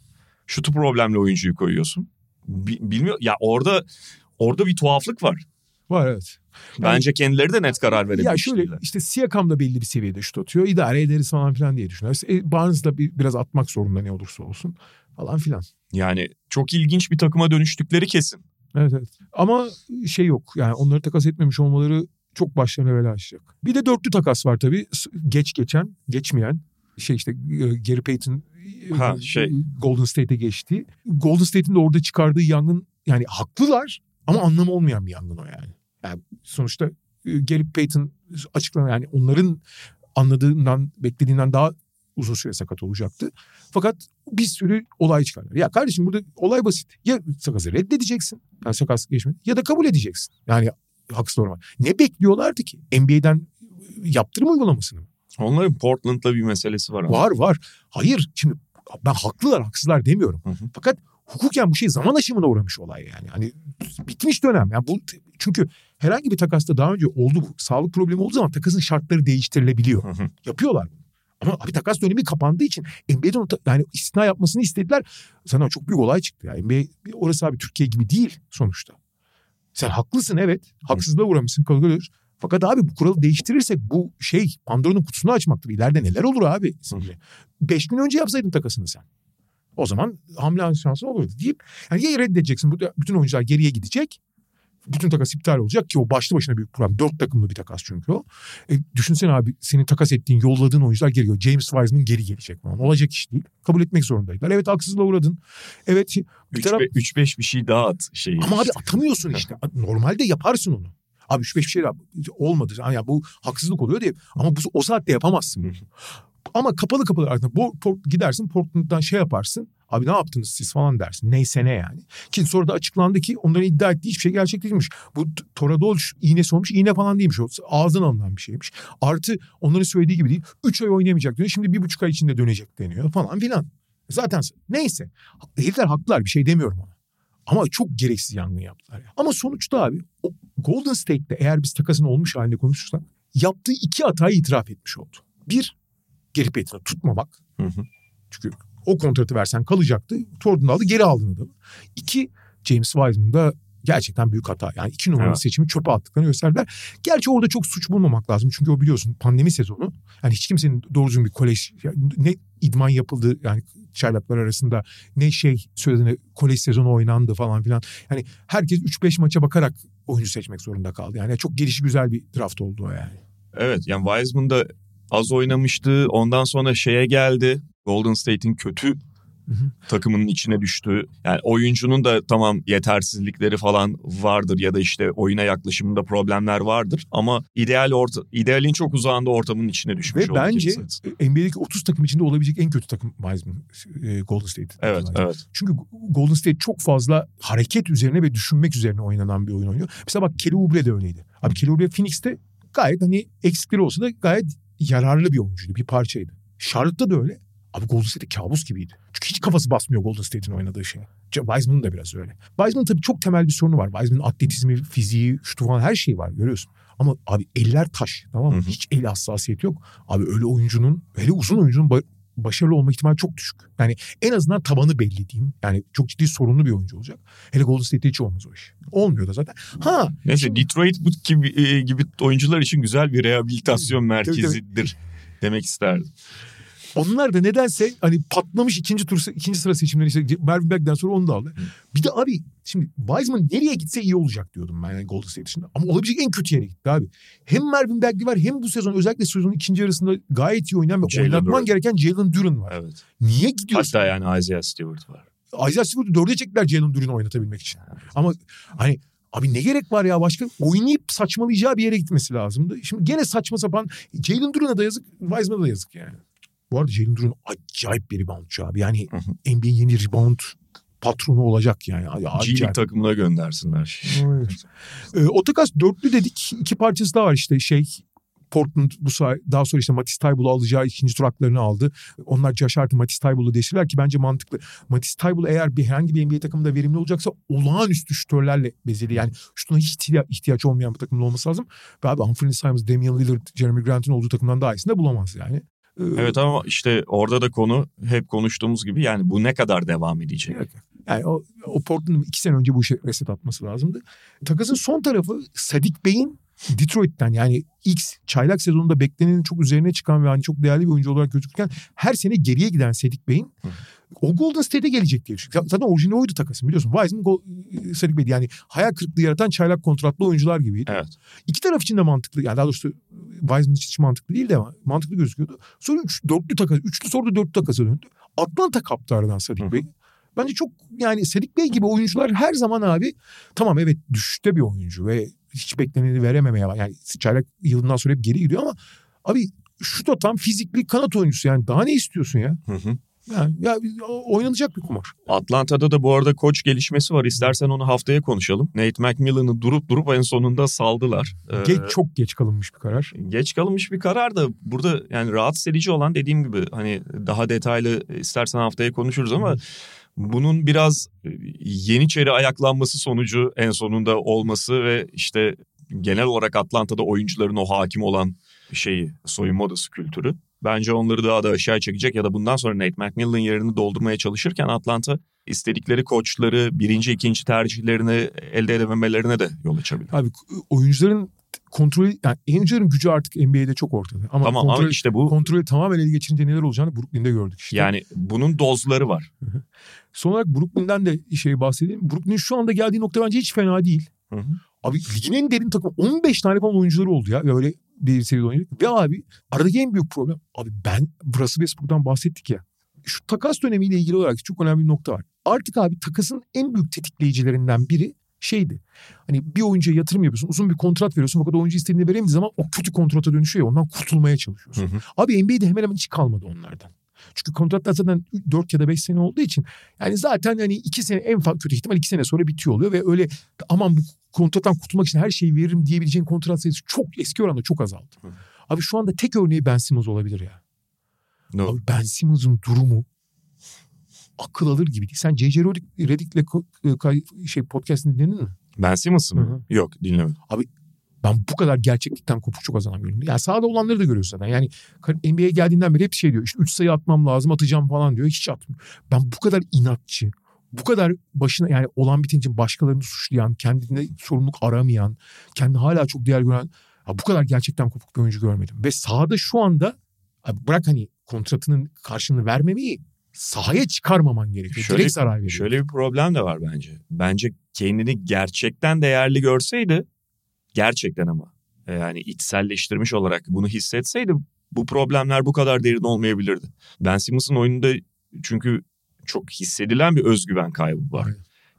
B: şutu problemli oyuncuyu koyuyorsun. Bi- bilmiyor ya orada orada bir tuhaflık var.
C: Var evet.
B: Bence kendileri de net karar verebilmiş
C: Ya şöyle işte Siakam da belli bir seviyede şut atıyor. İdare ederiz falan filan diye düşünüyoruz. E, Barnes da bir, biraz atmak zorunda ne olursa olsun falan filan.
B: Yani çok ilginç bir takıma dönüştükleri kesin.
C: Evet evet. Ama şey yok yani onları takas etmemiş olmaları çok başlarına bela açacak. Bir de dörtlü takas var tabii. Geç geçen, geçmeyen şey işte e, Gary Payton e,
B: Ha, şey.
C: Golden State'e geçti. Golden State'in de orada çıkardığı yangın yani haklılar ama anlamı olmayan bir yangın o yani. Yani sonuçta e, Gary Payton açıklanan yani onların anladığından beklediğinden daha uzun süre sakat olacaktı. Fakat bir sürü olay çıkarlar. Ya kardeşim burada olay basit. Ya sakatı reddedeceksin. Yani sakat geçmedi. Ya da kabul edeceksin. Yani haksız normal. Ne bekliyorlardı ki? NBA'den yaptırım uygulamasını mı?
B: Onların Portland'la bir meselesi var ama.
C: Var var. Hayır şimdi ben haklılar haksızlar demiyorum.
B: Hı hı.
C: Fakat hukuken bu şey zaman aşımına uğramış olay yani. Hani bitmiş dönem. Yani bu çünkü herhangi bir takasta daha önce oldu bu. Sağlık problemi olduğu zaman takasın şartları değiştirilebiliyor.
B: Hı hı.
C: Yapıyorlar bunu. Ama abi takas dönemi kapandığı için NBA'den onu yani istisna yapmasını istediler. Sana çok büyük olay çıktı ya. NBA orası abi Türkiye gibi değil sonuçta. Sen haklısın evet. Haksızlığa uğramışsın kabul ediyoruz. Fakat abi bu kuralı değiştirirsek bu şey Pandora'nın kutusunu açmaktır. İleride neler olur abi? Beş gün önce yapsaydın takasını sen. O zaman hamle şansı olurdu deyip yani ya reddedeceksin. Bütün oyuncular geriye gidecek. Bütün takas iptal olacak ki o başlı başına büyük problem. Dört takımlı bir takas çünkü o. E, düşünsene abi senin takas ettiğin, yolladığın oyuncular geliyor. James Wiseman geri gelecek falan. Olacak iş değil. Kabul etmek zorundaydılar. Evet haksızlığa uğradın. Evet bir taraf
B: 3-5 bir şey daha at şeyi.
C: ama abi
B: işte.
C: atamıyorsun işte. Normalde yaparsın onu. Abi 3-5 bir şey daha olmadı. Yani ya bu haksızlık oluyor diye. Ama bu o saatte yapamazsın. Ama kapalı kapalı bo- Port- gidersin Portland'dan şey yaparsın. Abi ne yaptınız siz falan dersin. Neyse ne yani. Ki sonra da açıklandı ki onların iddia ettiği hiçbir şey gerçek değilmiş. Bu Toradol iğnesi olmuş. iğne falan değilmiş. O ağızdan alınan bir şeymiş. Artı onların söylediği gibi değil. 3 ay oynayamayacak diyor. Şimdi bir buçuk ay içinde dönecek deniyor falan filan. Zaten neyse. Herifler haklılar bir şey demiyorum ona. Ama çok gereksiz yangın yaptılar. ya. Ama sonuçta abi o Golden State'de eğer biz takasın olmuş halinde konuşursak yaptığı iki hatayı itiraf etmiş oldu. Bir, geri Payton'ı tutmamak.
B: Hı hı.
C: Çünkü o kontratı versen kalacaktı. Thornton aldı geri aldın adamı. İki, James Wiseman'da gerçekten büyük hata. Yani iki numaralı
B: Evet.
C: seçimi çöpe attıklarını gösterdiler. Gerçi orada çok suç bulmamak lazım. Çünkü o biliyorsun pandemi sezonu. Yani hiç kimsenin doğru düzgün bir kolej yani ne idman yapıldı yani çaylaklar arasında ne şey söylediğine kolej sezonu oynandı falan filan. Yani herkes 3-5 maça bakarak oyuncu seçmek zorunda kaldı. Yani çok gelişi güzel bir draft oldu o yani.
B: Evet yani Wiseman da az oynamıştı. Ondan sonra şeye geldi. Golden State'in kötü takımının içine düştü. Yani oyuncunun da tamam yetersizlikleri falan vardır ya da işte oyuna yaklaşımında problemler vardır ama ideal orta idealin çok uzağında ortamın içine düşmüş
C: Ve
B: oldu
C: bence. NBA'deki 30 takım içinde olabilecek en kötü takım Wiseman, e, Golden State.
B: Evet, evet.
C: Çünkü Golden State çok fazla hareket üzerine ve düşünmek üzerine oynanan bir oyun oynuyor. Mesela bak Kelly Oubre de öyleydi. Abi Kelly Oubre Phoenix'te gayet hani eksikleri olsa da gayet yararlı bir oyuncuydu, bir parçaydı. Charlotte'da da öyle. Abi Golden State kabus gibiydi. Çünkü hiç kafası basmıyor Golden State'in oynadığı şeye. Wiseman'ın da biraz öyle. Wiseman'ın tabii çok temel bir sorunu var. Wiseman'ın atletizmi, fiziği, şutu falan her şeyi var görüyorsun. Ama abi eller taş tamam mı?
B: Hı hı.
C: Hiç el hassasiyeti yok. Abi öyle oyuncunun, hele uzun oyuncunun başarılı olma ihtimali çok düşük. Yani en azından tabanı belli diyeyim. Yani çok ciddi sorunlu bir oyuncu olacak. Hele Golden State'de hiç olmaz o iş. Olmuyor da zaten. Ha
B: Neyse
C: Şimdi-
B: Detroit bu gibi, e, gibi oyuncular için güzel bir rehabilitasyon
C: Tabii, tabii.
B: merkezidir demek isterdim.
C: Onlar da nedense hani patlamış ikinci tur ikinci sıra seçimleri işte Marvin Bagley'den sonra onu da aldı. Bir de abi şimdi Wiseman nereye gitse iyi olacak diyordum ben yani Golden State dışında. Ama olabilecek en kötü yere gitti abi. Hem Marvin Bagley var hem bu sezon özellikle sezonun ikinci yarısında gayet iyi oynayan ve oynatman gereken Jalen Duren var.
B: Evet.
C: Niye gidiyorsun?
B: Hatta yani Isaiah Stewart var.
C: Isaiah Stewart'ı dörde çektiler Jalen Duren'i oynatabilmek için. Ama hani abi ne gerek var ya başka oynayıp saçmalayacağı bir yere gitmesi lazımdı. Şimdi gene saçma sapan Jalen Duren'a da yazık Wiseman'a da yazık yani. Bu arada Jalen Duran acayip bir reboundçu abi. Yani NBA'in yeni rebound patronu olacak yani.
B: G takımına göndersinler.
C: Evet. Ee, o takas dörtlü dedik. İki parçası daha var işte şey Portland bu daha sonra işte Matisse Taybul'u alacağı ikinci tur haklarını aldı. Onlar Josh Hart'ı Matisse Taybul'u değiştirirler ki bence mantıklı. Matisse Taybul eğer bir herhangi bir NBA takımında verimli olacaksa olağanüstü şütörlerle bezeli. Yani şutuna hiç ihtiyaç olmayan bir takımda olması lazım. Ve abi Anthony Simons, Damian Lillard, Jeremy Grant'ın olduğu takımdan daha iyisini de bulamaz yani.
B: Evet ama işte orada da konu hep konuştuğumuz gibi yani bu ne kadar devam edecek? Evet.
C: Yani o, o Portland'ın iki sene önce bu işe reset atması lazımdı. Takasın son tarafı Sadik Bey'in Detroit'ten yani X çaylak sezonunda beklenenin çok üzerine çıkan ve hani çok değerli bir oyuncu olarak gözükürken her sene geriye giden Sadik Bey'in o Golden State'e gelecek diye düşünüyorum. Zaten orijinali oydu takasın biliyorsun. Wiseman Sadik Bey'di yani hayal kırıklığı yaratan çaylak kontratlı oyuncular gibiydi.
B: Evet.
C: İki taraf için de mantıklı. Yani daha doğrusu Wiseman için hiç mantıklı değildi ama mantıklı gözüküyordu. Sonra üç, dörtlü takas, üçlü sonra dörtlü takasa döndü. Atlanta kaptı aradan Sadik Bey. Bence çok yani Sadik Bey gibi oyuncular her zaman abi tamam evet düşüşte bir oyuncu ve hiç bekleneni verememeye var. Yani çaylak yılından sonra hep geri gidiyor ama abi şu da tam fizikli kanat oyuncusu yani daha ne istiyorsun ya? Hı hı. Yani ya oynanacak bir kumar.
B: Atlanta'da da bu arada koç gelişmesi var. İstersen onu haftaya konuşalım. Nate McMillan'ı durup durup en sonunda saldılar.
C: Geç, ee, çok geç kalınmış bir karar.
B: Geç kalınmış bir karar da burada yani rahatsız edici olan dediğim gibi hani daha detaylı istersen haftaya konuşuruz ama... Hı bunun biraz e, Yeniçeri ayaklanması sonucu en sonunda olması ve işte genel olarak Atlanta'da oyuncuların o hakim olan şeyi soyunma odası kültürü. Bence onları daha da aşağı çekecek ya da bundan sonra Nate McMillan yerini doldurmaya çalışırken Atlanta istedikleri koçları birinci ikinci tercihlerini elde edememelerine de yol açabilir.
C: Abi oyuncuların kontrolü yani oyuncuların gücü artık NBA'de çok ortada. Ama
B: tamam
C: kontrol,
B: ama işte bu
C: kontrolü tamamen ele geçirince neler olacağını Brooklyn'de gördük işte.
B: Yani bunun dozları var.
C: Son olarak Brooklyn'den de şey bahsedeyim. Brooklyn'in şu anda geldiği nokta bence hiç fena değil. Hı hı. Abi ligin en derin takım 15 tane falan oyuncuları oldu ya. Böyle bir seviyede oynadık. Ve abi aradaki en büyük problem. Abi ben Russell Westbrook'tan bahsettik ya. Şu takas dönemiyle ilgili olarak çok önemli bir nokta var. Artık abi takasın en büyük tetikleyicilerinden biri şeydi. Hani bir oyuncuya yatırım yapıyorsun. Uzun bir kontrat veriyorsun. Fakat oyuncu istediğini veremediği zaman o kötü kontrata dönüşüyor ya. Ondan kurtulmaya çalışıyorsun. Hı hı. Abi NBA'de hemen hemen hiç kalmadı onlardan. Çünkü kontratlar zaten 4 ya da 5 sene olduğu için yani zaten hani 2 sene en fazla kötü ihtimal 2 sene sonra bitiyor oluyor ve öyle aman bu kontrattan kurtulmak için her şeyi veririm diyebileceğin kontrat sayısı çok eski oranda çok azaldı. Hı. Abi şu anda tek örneği Ben Simmons olabilir ya. No. Abi Ben Simmons'ın durumu akıl alır gibi değil. Sen J.J. Redick'le şey podcast'ini dinledin mi?
B: Ben Simmons'ı mı? Yok dinlemedim.
C: Abi ben bu kadar gerçeklikten kopuk çok az adam görüyorum. Yani sahada olanları da görüyorsun zaten. Yani NBA'ye geldiğinden beri hep şey diyor. İşte 3 sayı atmam lazım atacağım falan diyor. Hiç atmıyor. Ben bu kadar inatçı, bu kadar başına yani olan biten için başkalarını suçlayan, kendine sorumluluk aramayan, kendi hala çok değer gören ya bu kadar gerçekten kopuk bir oyuncu görmedim. Ve sahada şu anda bırak hani kontratının karşılığını vermemeyi sahaya çıkarmaman gerekiyor. Şöyle, Direkt zarar veriyor.
B: Şöyle bir problem de var bence. Bence kendini gerçekten değerli görseydi gerçekten ama e, yani içselleştirmiş olarak bunu hissetseydi bu problemler bu kadar derin olmayabilirdi. Ben Simmons'ın oyununda çünkü çok hissedilen bir özgüven kaybı var.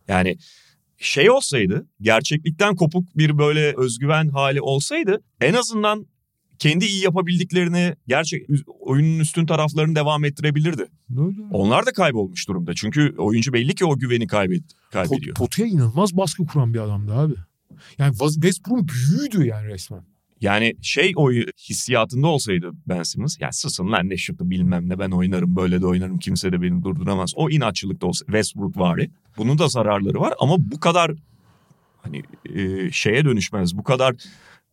B: Yani şey olsaydı gerçeklikten kopuk bir böyle özgüven hali olsaydı en azından kendi iyi yapabildiklerini gerçek oyunun üstün taraflarını devam ettirebilirdi.
C: Öyle.
B: Onlar da kaybolmuş durumda. Çünkü oyuncu belli ki o güveni kaybed kaybediyor.
C: Pot, potaya inanılmaz baskı kuran bir adamdı abi. Yani Westbrook'un büyüğüydü yani resmen.
B: Yani şey o hissiyatında olsaydı Ben Simmons ya susun lan ne şutu bilmem ne ben oynarım böyle de oynarım kimse de beni durduramaz. O inatçılıkta olsa Westbrook var. Bunun da zararları var ama bu kadar hani e, şeye dönüşmez. Bu kadar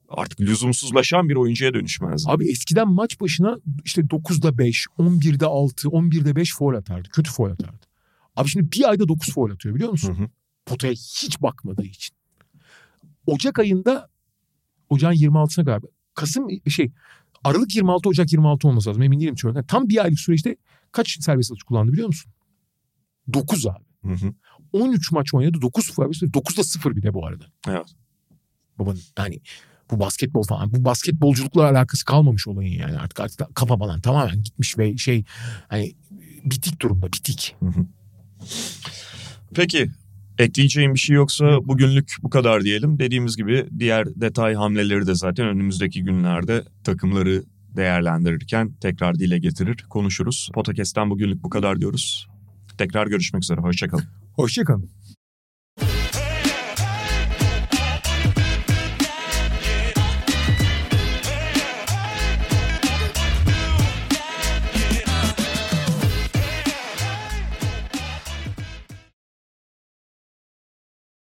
B: artık lüzumsuzlaşan bir oyuncuya dönüşmez.
C: Abi eskiden maç başına işte 9'da 5, 11'de 6, 11'de 5 foul atardı. Kötü foul atardı. Abi şimdi bir ayda 9 foul atıyor biliyor musun? Hı hı. Potaya hiç bakmadığı için. Ocak ayında ocağın 26'sına galiba. Kasım şey Aralık 26 Ocak 26 olması lazım. Emin değilim çünkü. Tam bir aylık süreçte kaç serbest atış kullandı biliyor musun? 9 abi. Hı hı. 13 maç oynadı. 9 serbest 9'da 0 bir de bu arada.
B: Evet.
C: Babanın yani bu basketbol falan bu basketbolculukla alakası kalmamış olayın yani artık artık kafa falan tamamen gitmiş ve şey hani bitik durumda bitik. Hı hı.
B: Peki Ekleyeceğim bir şey yoksa bugünlük bu kadar diyelim. Dediğimiz gibi diğer detay hamleleri de zaten önümüzdeki günlerde takımları değerlendirirken tekrar dile getirir, konuşuruz. Podcast'ten bugünlük bu kadar diyoruz. Tekrar görüşmek üzere, hoşçakalın.
C: Hoşçakalın.